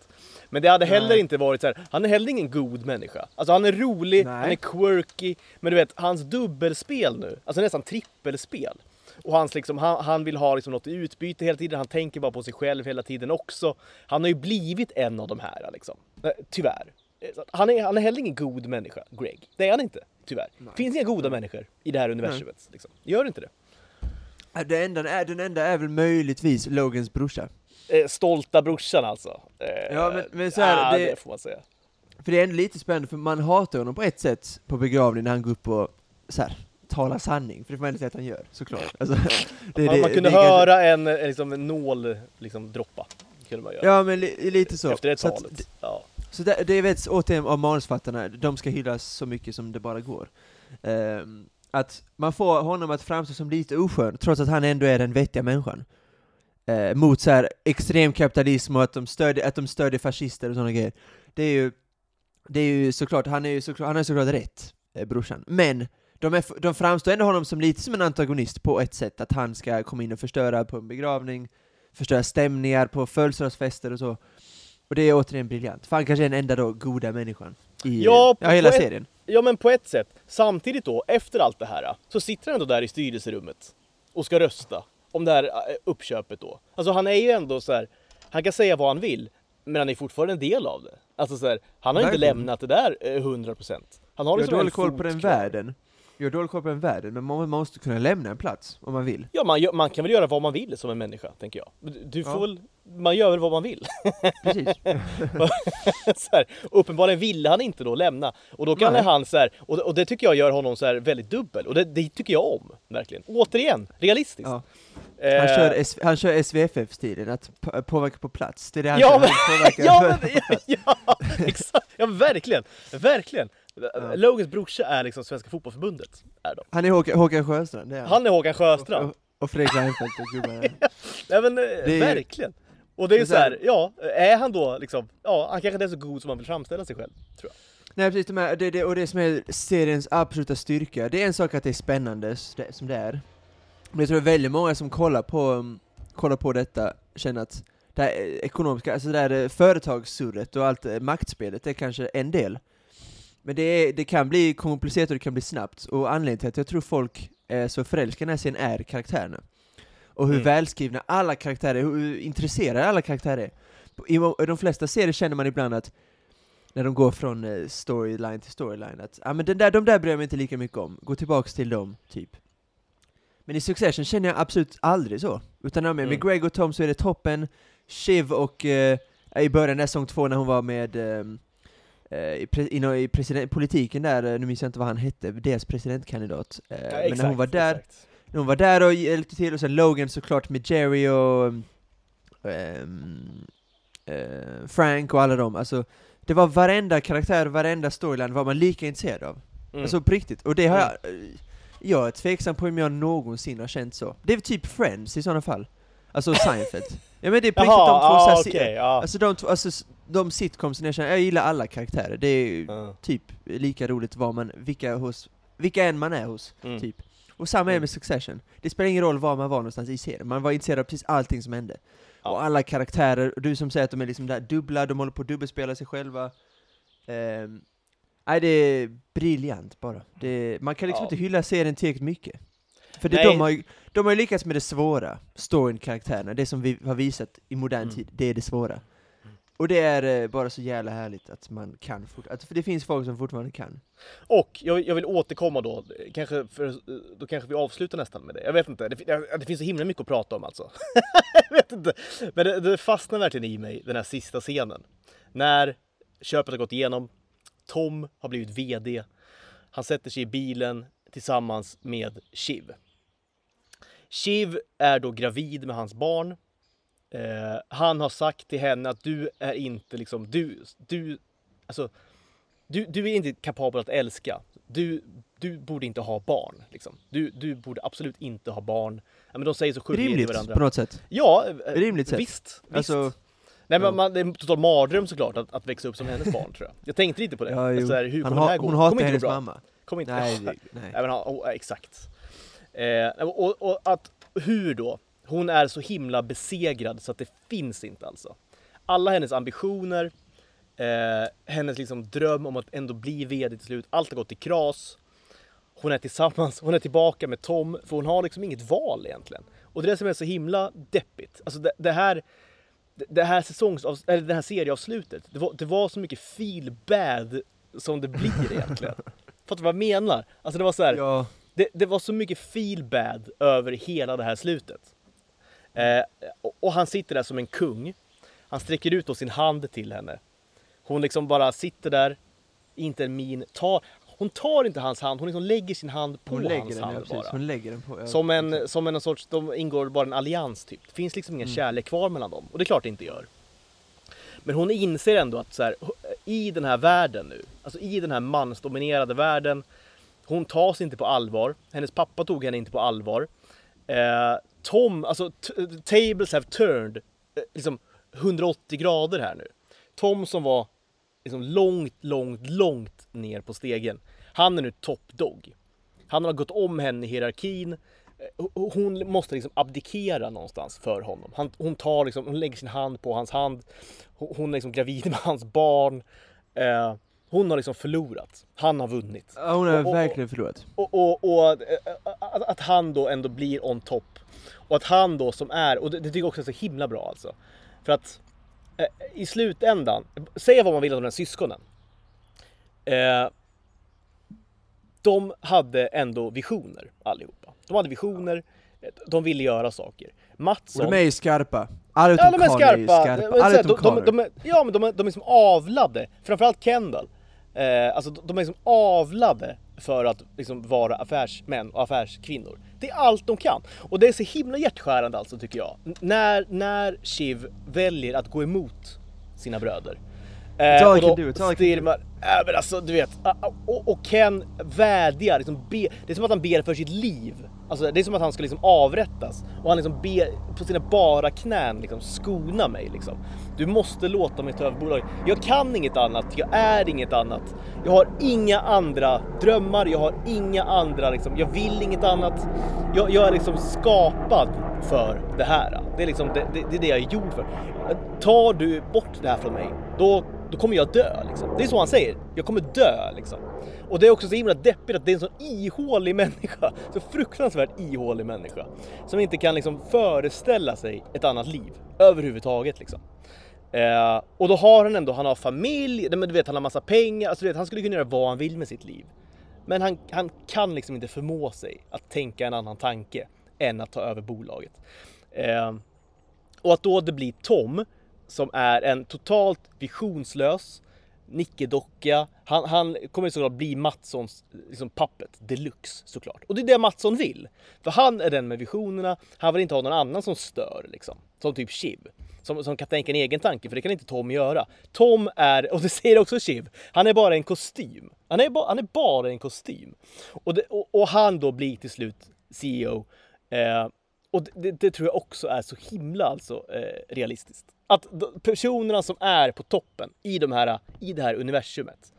Men det hade heller Nej. inte varit så här. han är heller ingen god människa. Alltså han är rolig, Nej. han är quirky, men du vet hans dubbelspel nu, alltså nästan trippelspel. Och hans liksom, han, han vill ha liksom något i utbyte hela tiden, han tänker bara på sig själv hela tiden också. Han har ju blivit en av de här liksom. Eh, Tyvärr. Eh, Han är, han är heller ingen god människa, Greg. Det är han inte, tyvärr. Nej. finns inga goda människor i det här universumet. Liksom. Gör inte det. Äh, Det enda är, den enda är väl möjligtvis Logans brorsa. Eh, stolta brorsan alltså. Eh, Ja, men- men så här, ja, det- det får man säga. För det är ändå lite spännande, för man hatar honom på ett sätt på begravningen när han går upp och så här, talar sanning, för det får man ändå säga att han gör, såklart. Alltså, det, man, det- man kunde höra en, en, liksom, en nål liksom, droppa. Kunde man göra. Ja men li, lite så. Efter det så att talet. ja. Så det, det vet återigen av manusfattarna, de ska hyllas så mycket som det bara går. Ehm, att man får honom att framstå som lite oskön, trots att han ändå är den vettiga människan. Eh, mot så här extrem kapitalism och att de stödjer, att de stödjer fascister och sådana grejer. Det är ju, det är ju såklart, han är ju såklart, han har såklart rätt, eh, brorsan. Men de, är, de framstår ändå honom som lite som en antagonist på ett sätt, att han ska komma in och förstöra på en begravning, förstöra stämningar på födelsedagsfester och så. Och det är återigen briljant, för han kanske är den enda då goda människan i Ja, ja, hela ett- serien. ja men på ett sätt. Samtidigt då, efter allt det här, så sitter han ändå där i styrelserummet och ska rösta om det här eh, uppköpet då. Alltså han är ju ändå så här, han kan säga vad han vill, men han är fortfarande en del av det. Alltså så här, han har inte Verkligen. lämnat det där eh, 100%. Han har Jag har liksom dålig koll på den världen. Jag har dålig världen, men man, måste kunna lämna en plats om man vill. Ja, man, gör, man kan väl göra vad man vill som en människa, tänker jag. Du- får Ja. väl, man gör väl vad man vill. Precis. så här, uppenbarligen ville han inte då lämna. Och då kan Nej. han så här, och, och det tycker jag gör honom så här väldigt dubbel. Och det, det tycker jag om, verkligen. Återigen, realistiskt. Ja. Eh, Han kör, S- han kör SVFF-stilen, att påverka på plats. Det är det han Ja, men- han påverkar ja, men, ja, exakt. Ja, verkligen. Verkligen. Ja. Logans brorsa är liksom Svenska fotbollförbundet. Är de. Han är Håkan, Håkan Sjöstrand, det är han. Han är Håkan Sjöstrand. Och, och Fredrik Reinfeldt och gubbarna. Nej men eh, är verkligen. Och det är Det är så här, ja, är han då liksom, ja, han kanske inte är så god som han vill framställa sig själv, tror jag. Nej precis, de här, det, det, och det som är seriens absoluta styrka, det är en sak att det är spännande det, som det är. Men jag tror att väldigt många som kollar på, um, kollar på detta känner att det här eh, ekonomiska, alltså det här eh, företagssurret och allt maktspelet är kanske en del. Men det, det kan bli komplicerat och det kan bli snabbt, och anledningen till att jag tror folk är så förälskade i den här serien är karaktärerna. Och hur Mm. välskrivna alla karaktärer är, hur intresserade alla karaktärer är. I de flesta serier känner man ibland att när de går från eh, storyline till storyline, att ah, men den där, de där bryr jag mig inte lika mycket om, gå tillbaks till dem, typ. Men i Succession känner jag absolut aldrig så. Utan när med, Mm. med Greg och Tom så är det toppen, Shiv och eh, i början av säsong två när hon var med eh, i, pre, i, president, politiken där, eh, nu minns jag inte vad han hette, deras presidentkandidat. Eh, men när hon var där, exakt. när hon var där och hjälpte till, och sen Logan såklart med Jerry och ehm, eh, Frank och alla dem, alltså det var varenda karaktär, varenda storyline var man lika intresserad av. Mm. Alltså på riktigt, och det har Mm. jag, eh, jag är tveksam på om jag någonsin har känt så. Det är typ Friends i sådana fall. Alltså Seinfeld. ja men det är på riktigt de två ah, si- okej, ja. Alltså de två, alltså de sitcomsen jag känner, jag gillar alla karaktärer, det är Ja. typ lika roligt var man, vilka hos, vilka än man är hos. Mm. Typ. Och samma är Mm. med Succession. Det spelar ingen roll var man var någonstans i serien, man var intresserad av precis allting som hände. Och alla karaktärer, och du som säger att de är liksom där dubbla, de håller på att dubbelspela sig själva. Ehm, nej, det är briljant bara. Det, man kan liksom inte hylla serien tillräckligt mycket. För det, de, har ju, de har ju lyckats med det svåra, storyn, karaktärerna, det som vi har visat i modern Mm. tid, det är det svåra. Och det är eh, bara så jävla härligt att man kan fort, att, för det finns folk som fortfarande kan. Och jag, jag vill återkomma då, kanske för, då kanske vi avslutar nästan med det. Jag vet inte, det, det finns så himla mycket att prata om alltså. jag vet inte. Men det, det fastnar verkligen i mig, den här sista scenen. När köpet har gått igenom, Tom har blivit VD, han sätter sig i bilen tillsammans med Shiv. Shiv är då gravid med hans barn. Eh, han har sagt till henne att du är inte liksom, du, du, alltså du, du är inte kapabel att älska. Du, du borde inte ha barn. Liksom. Du, du borde absolut inte ha barn. Ja, men de säger så till Rimligt, varandra. på något sätt. Ja, eh, Rimligt visst. visst. Alltså, Nej, men man, det är en total mardröm såklart att, att växa upp som hennes barn tror jag. Jag tänkte lite på det. ja, jo. så här, hur kommer ha, det här gå? hon hatar inte hennes mamma. Kommer inte Nej, nej. nej. men, oh, exakt. Eh, och, och att hur då? Hon är så himla besegrad så att det finns inte alltså. Alla hennes ambitioner, eh, hennes liksom dröm om att ändå bli VD till slut, allt har gått i kras. Hon är tillsammans, hon är tillbaka med Tom, för hon har liksom inget val egentligen. Och det är det som är så himla deppigt. Alltså det, det här, det- här säsongs, eller det här serieavslutet, det var, det var så mycket feel bad som det blir egentligen. Fattar du vad jag menar? Alltså det var så här, Ja, det, det var så mycket feel bad över hela det här slutet. Eh, och, och han sitter där som en kung. Han sträcker ut då sin hand till henne. Hon liksom bara sitter där, inte en min, tar, hon tar inte hans hand, hon liksom lägger sin hand på hon lägger hans den, ja, hand precis. bara. Hon lägger den på, ja, Som en, exakt. som en sorts, de ingår bara en allians typ. Det finns liksom ingen Mm. kärlek kvar mellan dem. Och det är klart det inte gör. Men hon inser ändå att så här, i den här världen nu, alltså i den här mansdominerade världen, hon tas inte på allvar. Hennes pappa tog henne inte på allvar. Eh, Tom, alltså tables have turned eh, liksom 180 grader här nu. Tom som var liksom långt, långt, långt ner på stegen. Han är nu top dog. Han har gått om henne i hierarkin. Eh, hon måste liksom abdikera någonstans för honom. Han, hon, tar liksom, hon lägger sin hand på hans hand. Hon hon är liksom gravid med hans barn. Eh, hon har liksom förlorat. Han har vunnit. Ja, hon har och- och- verkligen förlorat. Och, och, och att, att, att han då ändå blir on top. Och att han då som är, och det, det tycker jag också är så himla bra alltså. För att eh, i slutändan, säga vad man vill om de här syskonen. Eh, de hade ändå visioner allihopa. De hade visioner, eh, de ville göra saker. Och Mattsson... de är ju skarpa. Alla utom Ja, de är skarpa. är skarpa. Alla utom de, de, de, är, ja, men de är, de är som avlade. Framförallt Kendall. Eh, alltså de är liksom avlade för att liksom vara affärsmän och affärskvinnor. Det är allt de kan. Och det är så himla hjärtskärande alltså tycker jag. N- när, när Shiv väljer att gå emot sina bröder. Eh, all och då man, äh, men alltså du vet, och, och Ken vädjar, liksom be, det är som att han ber för sitt liv. Alltså det är som att han ska liksom avrättas och han liksom ber på sina bara knän liksom skona mig liksom. Du måste låta mig ta över bolaget. Jag kan inget annat, jag är inget annat. Jag har inga andra drömmar, jag har inga andra liksom, jag vill inget annat. Jag, jag är liksom skapad för det här. Det är liksom det, det, det är det jag är gjord för. Tar du bort det här från mig, då, då kommer jag dö. Liksom. Det är så han säger. Jag kommer dö liksom. Och det är också så himla deppigt att det är en sån ihålig människa. Så fruktansvärt ihålig människa. Som inte kan liksom föreställa sig ett annat liv överhuvudtaget liksom. Eh, och då har han ändå, han har familj, du vet han har massa pengar, alltså du vet han skulle kunna göra vad han vill med sitt liv. Men han, han kan liksom inte förmå sig att tänka en annan tanke än att ta över bolaget. Eh, och att då det blir Tom som är en totalt visionslös nickedocka. Han, han kommer såklart bli Mattssons liksom, puppet deluxe såklart. Och det är det Mattsson vill. För han är den med visionerna. Han vill inte ha någon annan som stör liksom. Som typ Shiv. Som, som kan tänka en egen tanke, för det kan inte Tom göra. Tom är, och det säger också Shiv, han är bara en kostym. Han är, ba, han är bara en kostym. Och, det, och, och han då blir till slut CEO. Eh, och det, det, tror jag också är så himla alltså, eh, realistiskt. Att de, personerna som är på toppen i, de här, i det här universumet,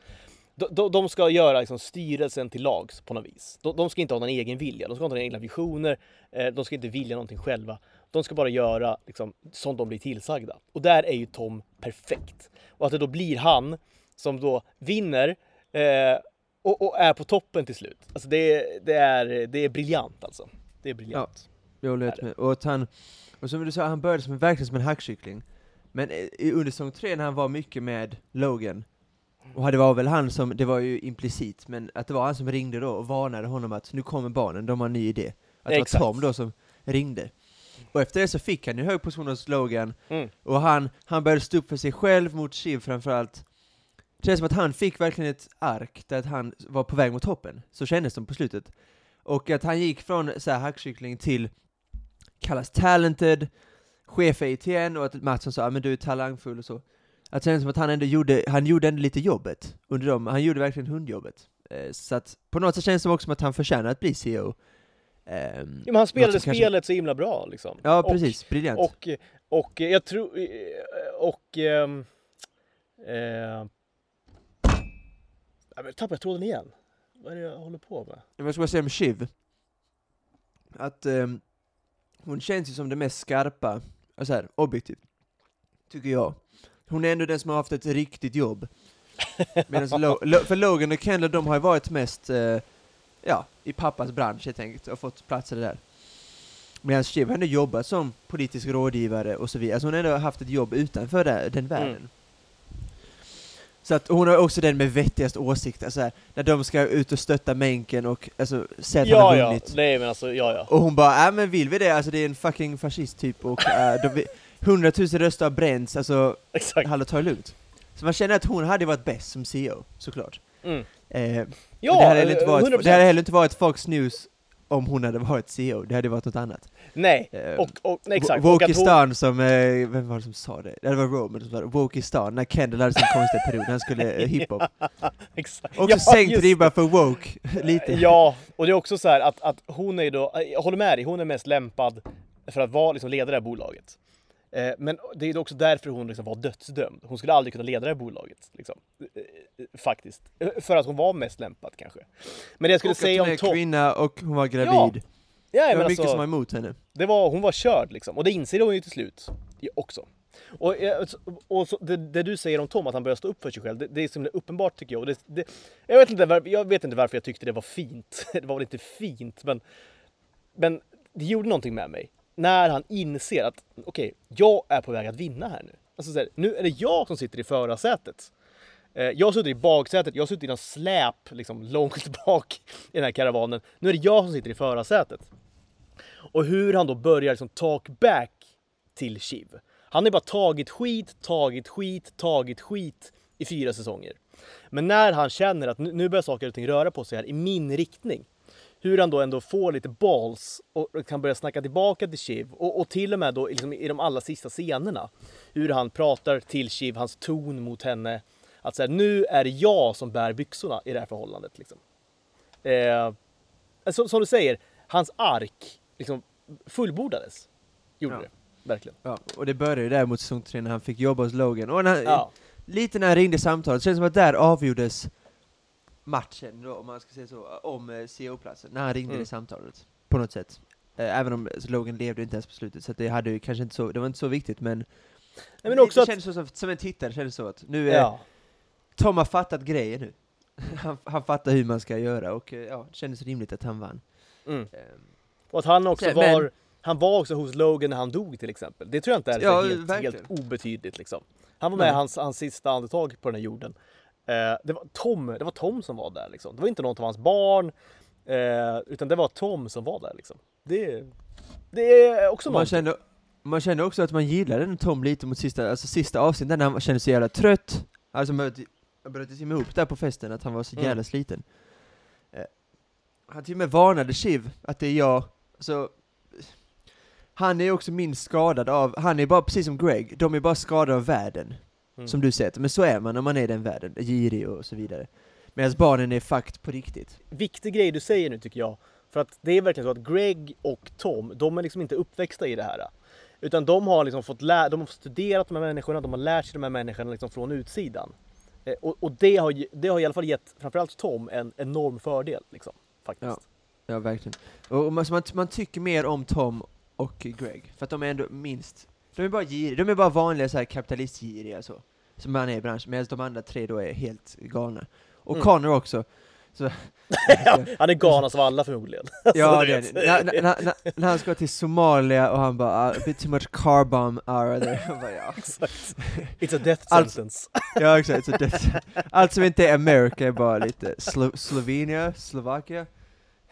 de, de ska göra liksom, styrelsen till lags på något vis. De, de, ska inte ha någon egen vilja, de ska inte ha några egna visioner, eh, de ska inte vilja någonting själva. De ska bara göra liksom, som de blir tillsagda. Och där är ju Tom perfekt. Och att det då blir han som då vinner eh, och, och, är på toppen till slut. Alltså det, det, är, det är briljant alltså. Det är briljant. Ja helt med. Och att han, och som du sa, han började som, verkligen som en hackkyckling. Men i, under säsong tre när han var mycket med Logan, och det var väl han som, det var ju implicit, men att det var han som ringde då och varnade honom att nu kommer barnen, de har en ny idé. Att det Exakt. var Tom då som ringde. Och efter det så fick han ju hög position hos Logan, Mm. och han, han började stå upp för sig själv mot Shiv framförallt. Det känns som att han fick verkligen ett ark där han var på väg mot toppen, så kändes det på slutet. Och att han gick från så här hackkyckling till kallas talented, chef i ATN och att Mattsson sa men du är talangfull och så. Att det känns som att han ändå gjorde, han gjorde ändå lite jobbet under dem, han gjorde verkligen hundjobbet. Eh, så att på något sätt känns det också som att han förtjänar att bli CEO. Ehm, Ja, men han spelade spelet kanske- så himla bra liksom. Ja Och- precis, briljant. Och, och jag tror... Och... ehm, eh, ja, men tappade jag tråden igen. Vad är det jag håller på med? Jag bara säga om Shiv, att ehm, hon känns ju som det mest skarpa, så här, objektivt, tycker jag. Hon är ändå den som har haft ett riktigt jobb. Medan Lo, Lo, för Logan och Kendall, de har ju varit mest, eh, ja, i pappas bransch helt enkelt, och fått platser där. Medan Shiv har ändå jobbat som politisk rådgivare och så vidare, alltså hon har ändå haft ett jobb utanför det, den världen. Mm. Så att hon har också den med vettigast åsikter, så här, när de ska ut och stötta Menken och alltså, säga att han Ja, har ja. vunnit. Nej, men alltså, ja, ja. Och hon bara, äh men vill vi det? Alltså det är en fucking fascist typ och äh, de, vi- 100 000 röster har bränts, alltså Exakt. hallå ta det lugnt. Så man känner att hon hade varit bäst som CEO, såklart. Mm. Eh, Ja, det, hade inte varit, 100%. det hade heller inte varit Fox News om hon hade varit CEO, det hade varit något annat. Nej, Eh, och, och nej, exakt. Att hon, Wokistan som, eh, vem var det som sa det? Det var Roman som sa det, Wokistan, när Kendall hade sin konstiga period, han skulle eh, hiphop. exakt. Också sänkt just ribban för woke, lite. Ja, och det är också så här att, att hon är då, jag håller med dig, hon är mest lämpad för att vara liksom ledare här bolaget. Eh, Men det är också därför hon liksom var dödsdömd. Hon skulle aldrig kunna leda det här bolaget. Liksom. Eh, eh, Faktiskt. Eh, För att hon var mest lämpad kanske. Men det jag skulle och att säga hon om är Tom... kvinna och hon var gravid. Ja, det Ja, var men mycket alltså, som var emot henne. det var, hon var körd liksom. Och det inser hon ju till slut också. Och, eh, och så, det, det du säger om Tom, att han börjar stå upp för sig själv, det, det är så uppenbart tycker jag. Och det, det, jag, vet inte varför, jag vet inte varför jag tyckte det var fint. Det var väl inte fint, men, men det gjorde någonting med mig. När han inser att okej, jag är på väg att vinna här nu. Alltså, så här, nu är det jag som sitter i förarsätet. Eh, Jag suttit i baksätet, jag suttit i någon släp liksom, långt bak i den här karavanen. Nu är det jag som sitter i förarsätet. Och hur han då börjar liksom talk back till Shiv. Han har ju bara tagit skit, tagit skit, tagit skit i fyra säsonger. Men när han känner att nu börjar saker och ting röra på sig här i min riktning. hur han då ändå får lite balls och kan börja snacka tillbaka till Shiv och, och till och med då liksom i de allra sista scenerna hur han pratar till Shiv, hans ton mot henne. Att säga nu är det jag som bär byxorna i det här förhållandet. Liksom. Eh, så, som du säger, hans ark liksom fullbordades. Gjorde Ja. det, verkligen. Ja, och det började ju där mot säsong 3 när han fick jobba hos Logan. Och när, Ja. lite när han ringde samtalet, det känns som att där avgjordes matchen då, om man ska säga så, om eh, CO-platsen, när han ringde Mm. det samtalet. På något sätt. Eh, även om Logan levde inte ens på slutet, så att det hade ju kanske inte så, det var inte så viktigt men... Nej, men också det att, kändes så, som, som en tittare kändes det så att nu är ja. Tom har fattat grejer nu. han, han fattar hur man ska göra och eh, ja, det kändes rimligt att han vann. Mm. Ehm, Och att han också Men- var, han var också hos Logan när han dog till exempel. Det tror jag inte är Ja, helt, helt obetydligt liksom. Han var med Nej. hans, hans sista andetag på den här jorden. Eh, det, var Tom, det var Tom som var där liksom. Det var inte något av hans barn. Eh, utan det var Tom som var där liksom. Det, det är också man, kände, man kände också att man gillade den Tom lite mot sista, alltså sista avsnittet när han kände sig jävla trött. Alltså bröt sig ihop där på festen, att han var så Mm. jävla sliten. Eh, han till och med varnade Shiv att det är jag, så han är också minst skadad av, han är bara precis som Greg, de är bara skadade av världen. Mm. Som du sett, men så är man om man är i den världen, girig och så vidare. Medan barnen är fakt på riktigt. Viktig grej du säger nu tycker jag. För att det är verkligen så att Greg och Tom, de är liksom inte uppväxta i det här. Utan de har liksom fått lä- de har studerat de här människorna, de har lärt sig de här människorna liksom från utsidan. Eh, och och det, har, det har i alla fall gett framförallt Tom en enorm fördel. Liksom, faktiskt. Ja. Ja, verkligen. Och och man, man, man tycker mer om Tom och Greg, för att de är ändå minst, de är bara giriga, de är bara vanliga så här kapitalistgiriga så, som man är i branschen, medan de andra tre då är helt galna. Och Mm. Connor också. Så, Han är galnast av alla förmodligen. ja, du det, när, när, när, när han ska till Somalia och han bara ah, a bit too much car bomb hour there. Jag bara, ja. Exakt. It's a death Alltså- sentence. ja, exakt. Så det, allt som inte är America är bara lite Slo Slovenia, Slovakia.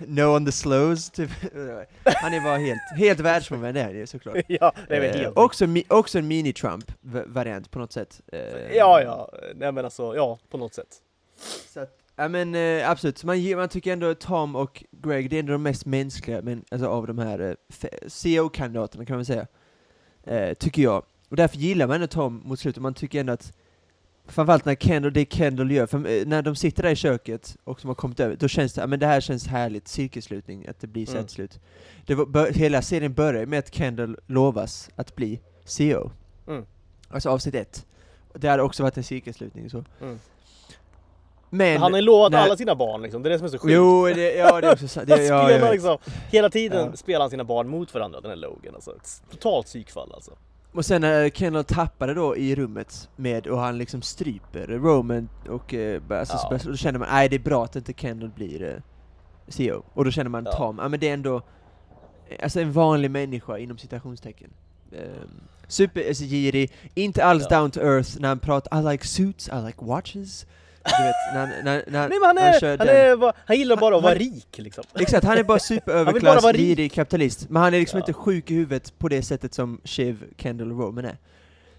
No on the slows, typ. Han är bara helt, helt världsfrånvänd är ju såklart. ja, det är Eh, helt... också, mi- också en mini-Trump-variant på något sätt. Eh, Ja, ja. Nej men alltså, ja, på något sätt. Så att, ja men eh, absolut, Så man, man tycker ändå Tom och Greg, det är ändå de mest mänskliga men, alltså, av de här eh, CO-kandidaterna kan man säga. Eh, tycker jag. Och därför gillar man ändå Tom mot slutet, man tycker ändå att Framförallt när Kendall, det Kendall gör, för eh, när de sitter där i köket och som har kommit över, då känns det, ja men det här känns härligt, cirkelslutning, att det blir så Mm. slut. Det var, bör, hela serien börjar med att Kendall lovas att bli CEO. Mm. Alltså avsnitt ett. Det hade också varit en cirkelslutning så. Mm. Men... han har ju lovat när- alla sina barn liksom, det är det som är så sjukt. Jo, det, ja det är också sant. Det, ja, liksom, hela tiden Ja. spelar han sina barn mot varandra, den här Logan alltså. Totalt psykfall alltså. Och sen när Kendall tappade då i rummet med, och han liksom stryper Roman och eh, alltså, Ja. då känner man, nej det är bra att inte Kendall blir eh, CEO. Och då känner man Ja. Tom, ja men det är ändå, eh, alltså en vanlig människa inom citationstecken. Um, super alltså, inte alls Ja. down to earth när han pratar, I like suits, I like watches. Du vet, när, när, när, Nej men han, han är, han, den. är, bara- han gillar bara att Han- vara rik liksom. Exakt, han är bara Han superöverklass, girig kapitalist, men han är liksom Ja. inte sjuk i huvudet på det sättet som Shiv, Kendall och Roman är.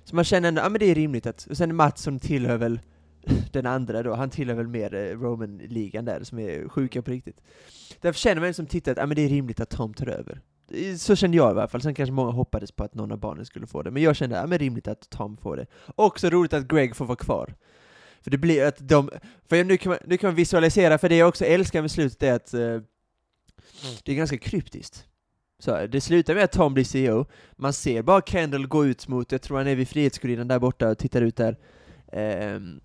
Så man känner ändå, ja men det är rimligt att, och sen Mattsson tillhör väl den andra då, han tillhör väl mer eh, Roman-ligan där, som är sjuka på riktigt. Därför känner man som tittare att, ja men det är rimligt att Tom tar över. Så kände jag i alla fall, sen kanske många hoppades på att någon av barnen skulle få det, men jag kände, ja men rimligt att Tom får det. Också roligt att Greg får vara kvar. För det blir att de, för nu kan man, nu kan man visualisera, för det jag också älskar med slutet är att eh, det är ganska kryptiskt. Så det slutar med att Tom blir CEO, man ser bara Kendall gå ut mot, jag tror han är vid Frihetsgudinnan där borta och tittar ut där. Ehm,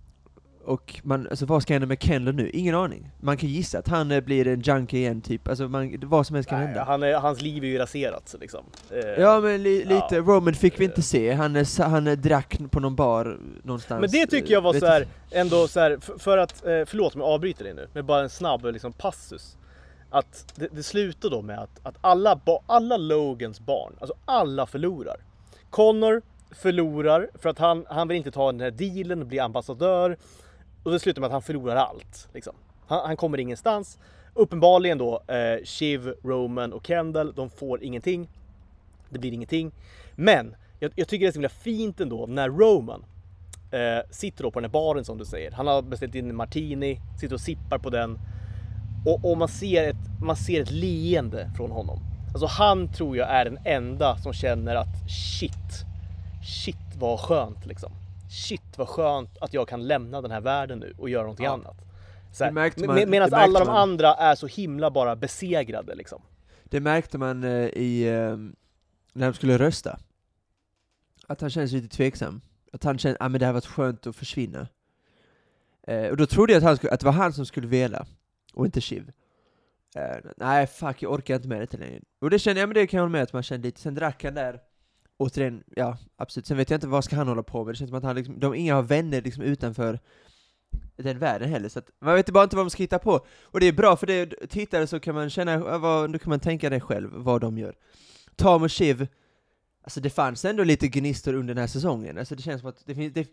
och man, alltså vad ska hända med Kendall nu? Ingen aning. Man kan gissa att han eh, blir en junkie igen typ, alltså man, vad som helst kan Nej, hända. han är, hans liv är ju raserat liksom. Eh, Ja men li, Ja. lite, Roman fick vi inte se, han, eh, han eh, drack på någon bar någonstans. Men det tycker jag var så här, ändå så här, för, för att, eh, förlåt om jag avbryter dig nu, men bara en snabb liksom, passus. Att det, det slutar då med att, att alla, alla Logans barn, alltså alla förlorar. Connor förlorar för att han, han vill inte ta den här dealen och bli ambassadör. Och det slutar med att han förlorar allt. Liksom. Han, han kommer ingenstans. Uppenbarligen då, eh, Shiv, Roman och Kendall, de får ingenting. Det blir ingenting. Men jag, jag tycker det är så himla fint ändå när Roman eh, sitter då på den här baren som du säger. Han har beställt in en martini, sitter och sippar på den. Och, och man, ser ett, man ser ett leende från honom. Alltså han tror jag är den enda som känner att shit, shit vad skönt liksom. Shit vad skönt att jag kan lämna den här världen nu och göra någonting Ja. annat. Här, med- med- Medan alla de man. andra är så himla bara besegrade liksom. Det märkte man eh, i, eh, när de skulle rösta. Att han kändes lite tveksam. Att han kände, ah, men det här var skönt att försvinna. Eh, och då trodde jag att, han skulle, att det var han som skulle vela, och inte Shiv. Eh, nej, fuck, jag orkar inte med det längre. Och det kände jag, men det kan jag hålla med att man kände lite. Sen drack han där, återigen, ja absolut. Sen vet jag inte vad ska han hålla på med. Det känns som att han liksom, de inga har vänner liksom utanför den världen heller, så att man vet bara inte vad de ska hitta på. Och det är bra för det, tittare så kan man känna, vad, då kan man tänka det själv, vad de gör. Tom och Shiv, alltså det fanns ändå lite gnistor under den här säsongen, alltså det känns som att det finns, det,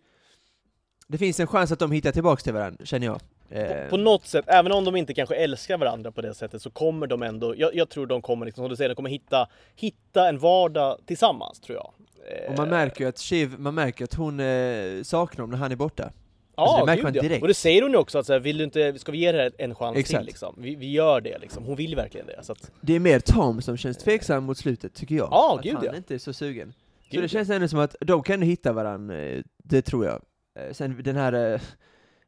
det finns en chans att de hittar tillbaks till varandra, känner jag. Eh, På, på något sätt, även om de inte kanske älskar varandra på det sättet så kommer de ändå, jag, jag tror de kommer, liksom, som du säger, de kommer hitta, hitta en vardag tillsammans tror jag. Eh, och man märker ju att Shiv, man märker att hon eh, saknar honom när han är borta. Ja, alltså, det märker gud, man ja. direkt. Och det säger hon ju också att så här, vill du inte, ska vi ge det här en chans Exakt. till liksom? Vi, vi gör det liksom. Hon vill verkligen det. Så att, Det är mer Tom som känns tveksam mot slutet, tycker jag. Ja, att gud, han ja. inte är så sugen. Så Gud, det känns ändå som att de kan hitta varandra, eh, det tror jag. Eh, Sen den här eh,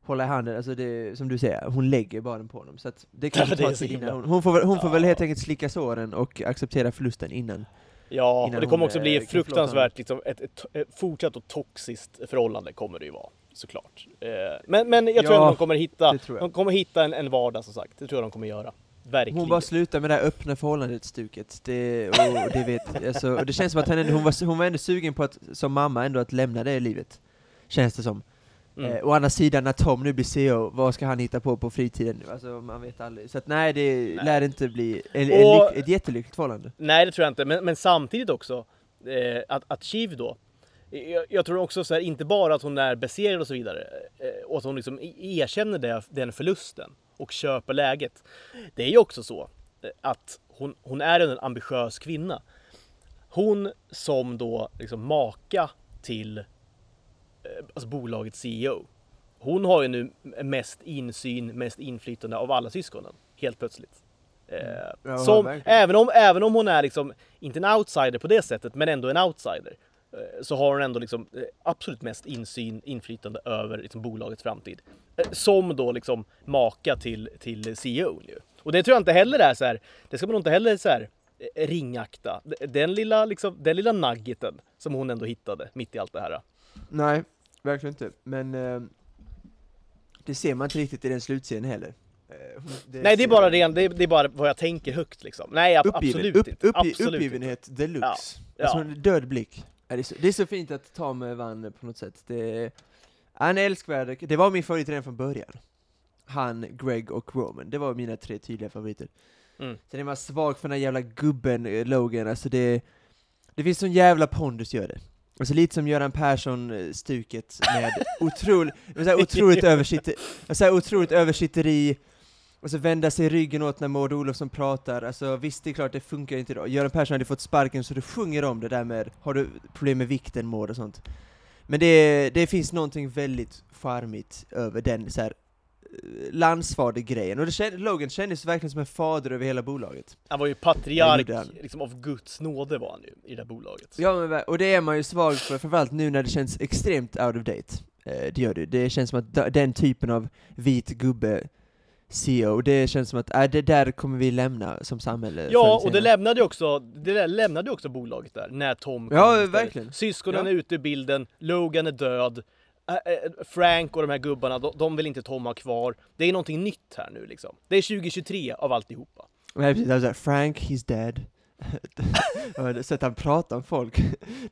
hålla i handen, alltså det, som du säger, hon lägger bara den på honom. Så att det kan Ja, ta tid innan hon, hon får, väl, hon får väl Ja. helt enkelt slicka såren och acceptera förlusten innan. ja, Innan och det kommer också bli eh, fruktansvärt, liksom, ett, ett, ett fortsatt och toxiskt förhållande kommer det ju vara. Såklart. Eh, men, men jag tror Ja, att de kommer hitta, tror de kommer hitta en, en vardag som sagt. Det tror jag de kommer göra. Verkligen. Hon bara slutar med det här öppna förhållandet-stuket. Det, och, och det, vet, alltså, och det känns som att hon, ändå- hon, var, hon var ändå sugen på att, som mamma, ändå att lämna det livet. Känns det som. Mm. Eh, å andra sidan, när Tom nu blir CEO, vad ska han hitta på på fritiden? Alltså, man vet aldrig. Så att nej, det Nej. lär inte bli en, en, Och- ett jättelyckligt förhållande. Nej det tror jag inte, men, men samtidigt också eh, att, att Shiv då jag, jag tror också så här, inte bara att hon är besegrad och så vidare eh, och att hon liksom e- erkänner det, den förlusten och köper läget. Det är ju också så eh, att hon, hon är en ambitiös kvinna. Hon som då liksom maka till alltså bolagets CEO. Hon har ju nu mest insyn, mest inflytande av alla syskonen helt plötsligt. Eh, Ja, som, verkligen. även, om, även om hon är liksom, inte en outsider på det sättet, men ändå en outsider. eh, Så har hon ändå liksom eh, absolut mest insyn, inflytande över liksom bolagets framtid. Eh, Som då liksom maka till, till CEO. Och det tror jag inte heller är så här, det ska man nog inte heller så här eh, ringakta. Den lilla, liksom, den lilla nuggeten som hon ändå hittade mitt i allt det här. Nej, verkligen inte. Men eh, det ser man inte riktigt i den slutscenen heller. Eh, hon- Nej, det är bara ren, det är, det är bara vad jag tänker högt liksom. Nej, ab- Uppgiven, absolut upp, inte. absolut inte. uppgivenhet deluxe. Ja. Alltså en död blick. Det är, så, det är så fint att Tom vann på något sätt. Det han är älskvärd, det var min favorit redan från början. Han, Greg och Roman, det var mina tre tydliga favoriter. Mm. Sen är man svag för den här jävla gubben, eh, Logan, alltså det... Det finns sån jävla pondus gör det. Alltså lite som Göran Persson-stuket eh, med otroligt, så otroligt översitter, så otroligt översitteri, och så vända sig ryggen åt när Maud Olofsson pratar, alltså visst det är klart det funkar inte idag. Göran Persson hade fått sparken så du sjunger om det där med, har du problem med vikten Maud och sånt. Men det, det finns någonting väldigt charmigt över den så här landsfader-grejen, och det känd, Logan kändes verkligen som en fader över hela bolaget. Han var ju patriark, liksom av Guds nåde var han ju i det där bolaget. Ja, men, och det är man ju svag för, framförallt nu när det känns extremt out of date. Eh, det gör det. Det känns som att den typen av vit gubbe CEO, det känns som att äh, det där kommer vi lämna som samhälle. Ja, och det lämnade ju också, det lämnade också bolaget där, när Tom kom Ja, verkligen. Syskonen Ja. är ute ur bilden, Logan är död, Frank och de här gubbarna, de, vill inte Tom ha kvar. Det är någonting nytt här nu liksom. Det är 2023 av alltihopa. Nej, precis, alltså, Frank, he's dead. Sättet han pratar om folk,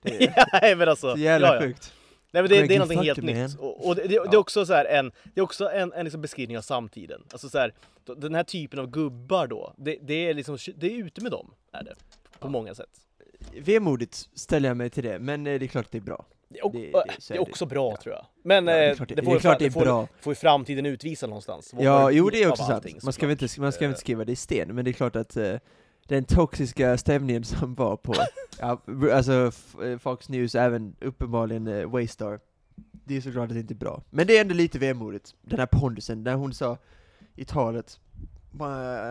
det är ja, men alltså, så jävla ja, ja. sjukt. Nej men det, Frank, det är någonting helt fucked, nytt. man. Och, och det, det, det är Ja. också så en, det är också en, en liksom beskrivning av samtiden. Alltså så här, den här typen av gubbar då, det, det är liksom, det är ute med dem, är det. På många sätt. Vemodigt ställer jag mig till det, men eh, det är klart det är bra. Det, och, Det- det- det, är också bra Ja. tror jag. Men Ja, det är eh, klart det- det, det får är klart det är får, bra. får ju framtiden utvisa någonstans. Ja, jo det är också sant. Man ska, väl inte, man ska väl Eh, inte skriva det i sten, men det är klart att eh, den toxiska stämningen som var på, ja, alltså eh, Fox News, även uppenbarligen eh, Waystar, det är såklart att det inte är bra. Men det är ändå lite vemodigt, den här pondusen, när hon sa i talet,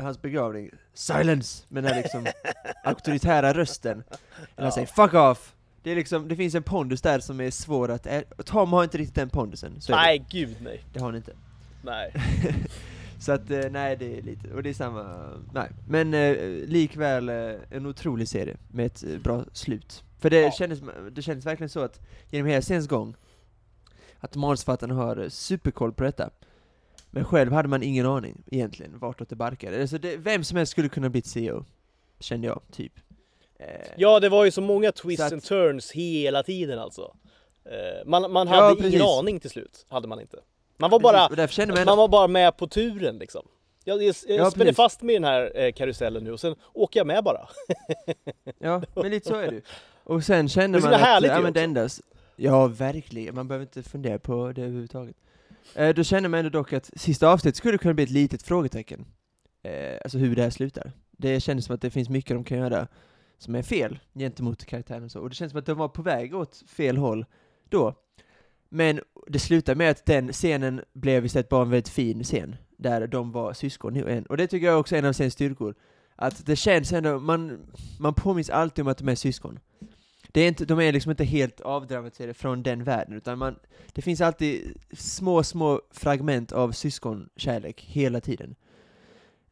hans begravning, silence! Med den här liksom auktoritära rösten. Eller han säger 'fuck off' det, är liksom, det finns en pondus där som är svår att ä- Tom har inte riktigt den pondusen, så är det. Nej, gud nej. det har han inte. Nej. Så att, eh, nej det är lite, och det är samma, nej. Men eh, likväl eh, en otrolig serie med ett eh, bra slut. För det, Ja. kändes, det kändes verkligen så att, genom hela seriens gång, att manusförfattarna har superkoll på detta. Men själv hade man ingen aning egentligen vartåt det barkade. Alltså det, vem som helst skulle kunna bli CEO, kände jag, typ. Eh, Ja, det var ju så många twists Så att- and turns hela tiden alltså. Eh, Man, man Ja, hade ingen precis. aning till slut, hade man inte. Man var bara, man man var bara med på turen liksom. Jag, jag, jag Ja, spänner precis. fast i den här eh, karusellen nu och sen åker jag med bara. ja, men lite så är det. Och sen så man att, ja men det enda, ja verkligen, man behöver inte fundera på det överhuvudtaget. Eh, då känner man ändå dock att sista avsnittet skulle kunna bli ett litet frågetecken. Eh, alltså hur det här slutar. Det kändes som att det finns mycket de kan göra som är fel gentemot karaktären och så, och det känns som att de var på väg åt fel håll då. Men det slutar med att den scenen blev istället bara en väldigt fin scen, där de var syskon en, Och det tycker jag också är en av scenens styrkor. Att det känns ändå, man, man påminns alltid om att de är syskon. Det är inte, de är liksom inte helt avdramatiserade från den världen, utan man, det finns alltid små, små fragment av syskonkärlek hela tiden.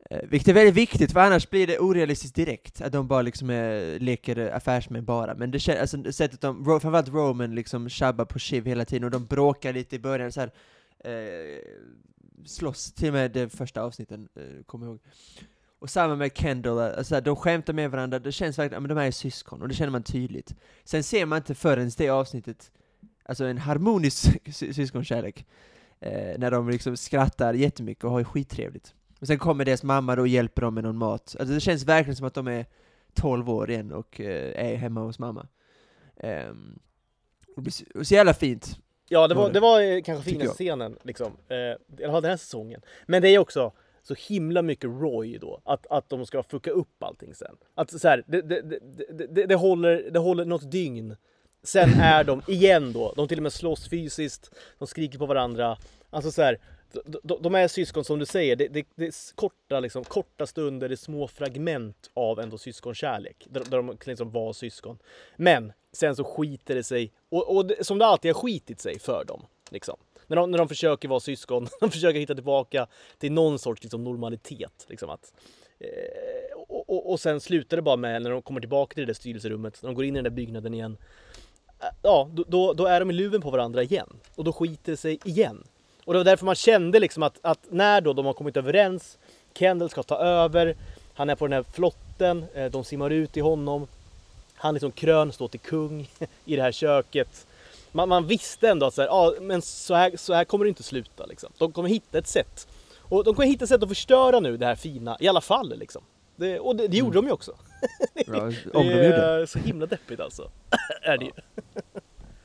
Eh, vilket är väldigt viktigt, för annars blir det orealistiskt direkt, att de bara liksom är, leker affärsmän bara. Men det känns, alltså sättet de, framförallt Roman liksom tjabbar på Shiv hela tiden, och de bråkar lite i början så här. Eh, slåss till och med de första avsnitten, eh, kommer jag ihåg. Och samma med Kendall, eh, alltså de skämtar med varandra, det känns verkligen, men de här är syskon, och det känner man tydligt. Sen ser man inte förrän det avsnittet, alltså en harmonisk sy- syskonkärlek, eh, när de liksom skrattar jättemycket och har skittrevligt. Och sen kommer deras mamma då och hjälper dem med någon mat. Alltså det känns verkligen som att de är 12 år igen och eh, är hemma hos mamma. Ehm, och så, så jävla fint. Ja, det var, det. var eh, kanske finaste jag. scenen liksom. Eh, fall den här säsongen. Men det är också så himla mycket Roy då, att, att de ska fucka upp allting sen. Att så här, det, det, det, det, det, det, håller, det håller något dygn. Sen är de igen då, de till och med slåss fysiskt, de skriker på varandra. Alltså så här, de, de, är syskon som du säger, det, det, det är korta, liksom, korta stunder, det är små fragment av ändå syskonkärlek. Där, där de liksom var syskon. Men sen så skiter det sig, och, och det, som det alltid har skitit sig för dem. Liksom. När, de, när de försöker vara syskon, de försöker hitta tillbaka till någon sorts liksom, normalitet. Liksom att, eh, och, och, och sen slutar det bara med när de kommer tillbaka till det där styrelserummet, när de går in i den där byggnaden igen. Eh, ja, då, då, då är de i luven på varandra igen. Och då skiter det sig igen. Och det var därför man kände liksom att, att när då de har kommit överens, Kendall ska ta över, han är på den här flotten, eh, de simmar ut i honom. Han liksom krön står till kung i det här köket. Man, man visste ändå att så här, ja, men så, här, så här kommer det inte sluta. Liksom. De kommer hitta ett sätt. Och de kommer hitta ett sätt att förstöra nu det här fina, i alla fall. Liksom. Det, och det, det gjorde de ju också. Bra, om det de gjorde. är så himla deppigt alltså. är det ju.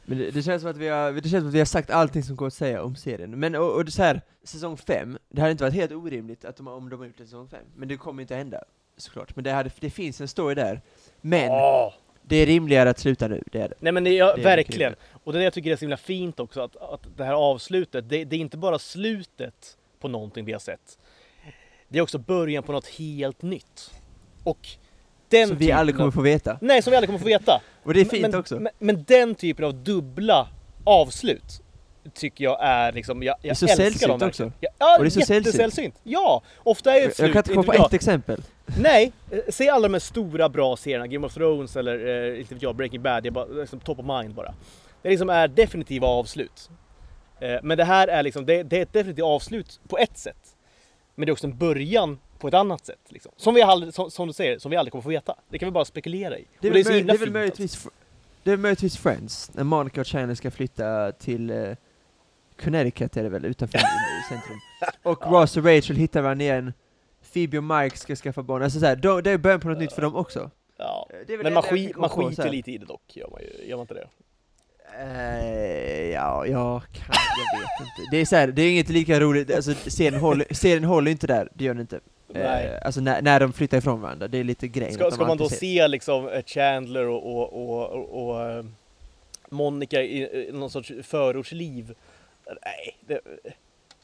Men det, det känns som att vi har, det känns som att vi har sagt allting som går att säga om serien. Men och, och det så här, säsong 5, det hade inte varit helt orimligt att de, om de har gjort en säsong 5. Men det kommer inte hända, såklart. Men det, hade, det finns en story där. Men Åh! det är rimligare att sluta nu, det är det. Nej men det, ja, Det verkligen. Och det är det jag tycker är så himla fint också, att, att det här avslutet, det, det är inte bara slutet på någonting vi har sett. Det är också början på något helt nytt. Och den Så vi aldrig kommer få veta. Nej, som vi aldrig kommer få veta. Och det är fint men, också. Men, men den typen av dubbla avslut tycker jag är liksom, jag, jag Det är så älskar sällsynt dem också. Ja, ja Och det är så sällsynt. Ja, ofta är ett Jag slut, kan inte komma på jag. ett exempel. Nej, eh, se alla de här stora bra serierna, Game of Thrones eller eh, inte vet jag, Breaking Bad, det är bara liksom top of mind bara. Det liksom är definitiva avslut. Eh, men det här är liksom, det, det är ett definitivt avslut på ett sätt. Men det är också en början på ett annat sätt. Liksom. Som, vi aldrig, som, som du säger, som vi aldrig kommer få veta. Det kan vi bara spekulera i. Det är väl, så möj- det är väl möjligtvis, fr- det är möjligtvis Friends, när Monica och Chandler ska flytta till eh, Connecticut är det väl, utanför centrum. Och Ross och Rachel hittar varandra igen, Phoebe och Mike ska skaffa barn, alltså såhär, de, det är början på något nytt för dem också. Ja. Det är väl Men det man, kan man skiter lite i det dock, gör man, ju, gör man inte det? Eh, ja, jag kan, jag vet inte. Det är så här, det är inget lika roligt, alltså serien håller, serien håller inte där, det gör den inte. Nej. Eh, alltså när, när de flyttar ifrån varandra, det är lite grejen. Ska, ska man då se liksom eh, Chandler och, och, och, och, och eh, Monica i, i någon sorts förortsliv? Nej, det,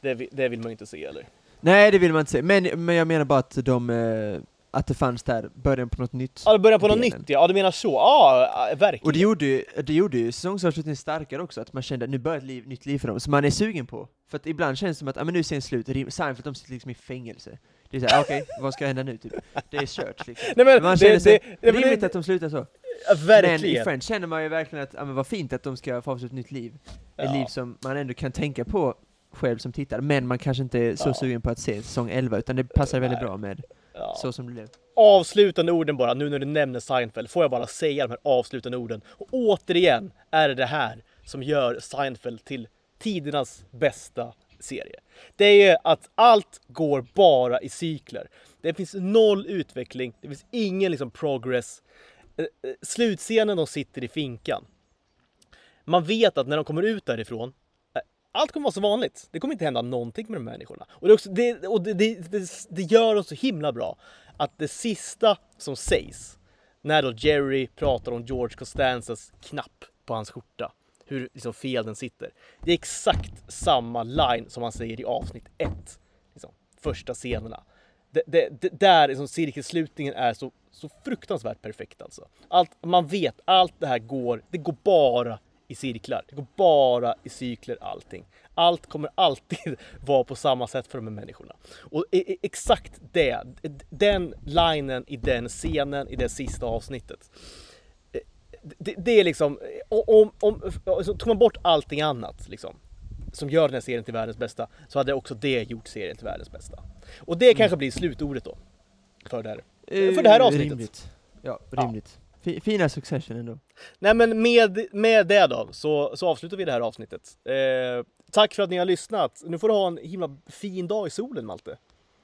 det, vill- det vill man ju inte se eller? Nej, det vill man inte säga. Men, men jag menar bara att de, eh, att det fanns där, början på något nytt. Ja, början på något delen. nytt ja. ja, du menar så. Ja, verkligen. Och det gjorde ju, det gjorde ju säsongsavslutningen starkare också, att man kände att nu börjar ett liv, nytt liv för dem, så man är sugen på. För att ibland känns det som att, ja men nu är serien slut, Seinfeld de sitter liksom i fängelse. Det är såhär, okej, vad ska hända nu typ? Det är kört liksom. Nej men, Man det, känner det, sig det, men rimligt det, att de slutar så. ja, Men i verkligen. Friends känner man ju verkligen att, ja men vad fint att de ska få avsluta ett nytt liv. Ett Ja. liv som man ändå kan tänka på själv som tittare, men man kanske inte är så Ja. sugen på att se säsong 11, utan det passar väldigt bra med Ja. så som det blev. Avslutande orden bara, nu när du nämner Seinfeld, får jag bara säga de här avslutande orden. Och återigen är det det här som gör Seinfeld till tidernas bästa serie. Det är att allt går bara i cykler. Det finns noll utveckling, det finns ingen liksom progress. Eh, eh, Slutscenen de sitter i finkan. Man vet att när de kommer ut därifrån, allt kommer vara som vanligt. Det kommer inte hända någonting med de människorna. Och det, också, det, och det, det, det, det gör oss så himla bra att det sista som sägs när då Jerry pratar om George Costanzas knapp på hans skjorta, hur liksom fel den sitter. Det är exakt samma line som han säger i avsnitt 1. liksom, första scenerna. Det, det, det, där liksom cirkelslutningen är så, så fruktansvärt perfekt alltså. Allt, man vet, allt det här går, det går bara i cirklar. Det går bara i cykler allting. Allt kommer alltid vara på samma sätt för de här människorna. Och e- e- exakt det, den linen i den scenen i det sista avsnittet. eh, Det, det är liksom, om, om, alltså, tog man bort allting annat liksom, som gör den här serien till världens bästa så hade också det gjort serien till världens bästa. Och det kanske blir slutordet då. För det här. För det här Eh, avsnittet. Rimligt. Ja, Ja. rimligt. Fi- Fina Succession ändå. Nej men med, med det då så, så avslutar vi det här avsnittet. Eh, tack för att ni har lyssnat. Nu får du ha en himla fin dag i solen Malte.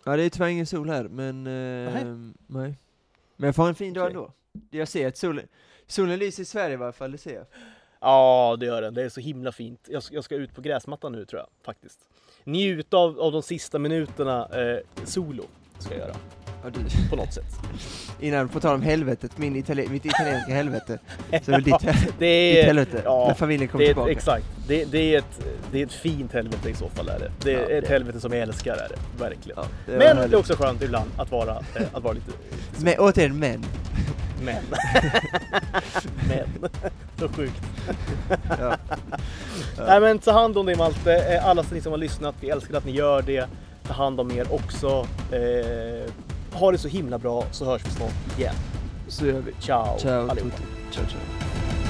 Ja, det är tyvärr ingen sol här, men... Eh, nej. Men jag får ha en fin dag Okej. ändå. Jag ser att solen, solen lyser i Sverige i varje fall, det ser jag. Ja det gör den, det är så himla fint. Jag, ska- jag ska ut på gräsmattan nu tror jag faktiskt. Njuta av, av de sista minuterna eh, solo ska jag göra du. på något sätt. Innan, på tal om helvetet, min itali mitt italienska helvete, så är ditt, ditt Det är, helvete, ja, när familjen kommer det är ett, tillbaka. exakt, det, det, är ett, det är ett fint helvete i så fall är det. Det är Ja, ett det- helvete som jag älskar är det, verkligen. Ja, det Men det är också skönt ibland att vara, eh, att vara lite Men återigen, men. Men. men. Så sjukt. Ja. Nej men ta hand om dig Malte. Eh, Alla ni som har lyssnat, vi älskar att ni gör det. Ta hand om er också. Eh, ha det så himla bra så hörs vi snart igen. Så gör vi. Ciao, Ciao, allihopa. tutti. Ciao, ciao.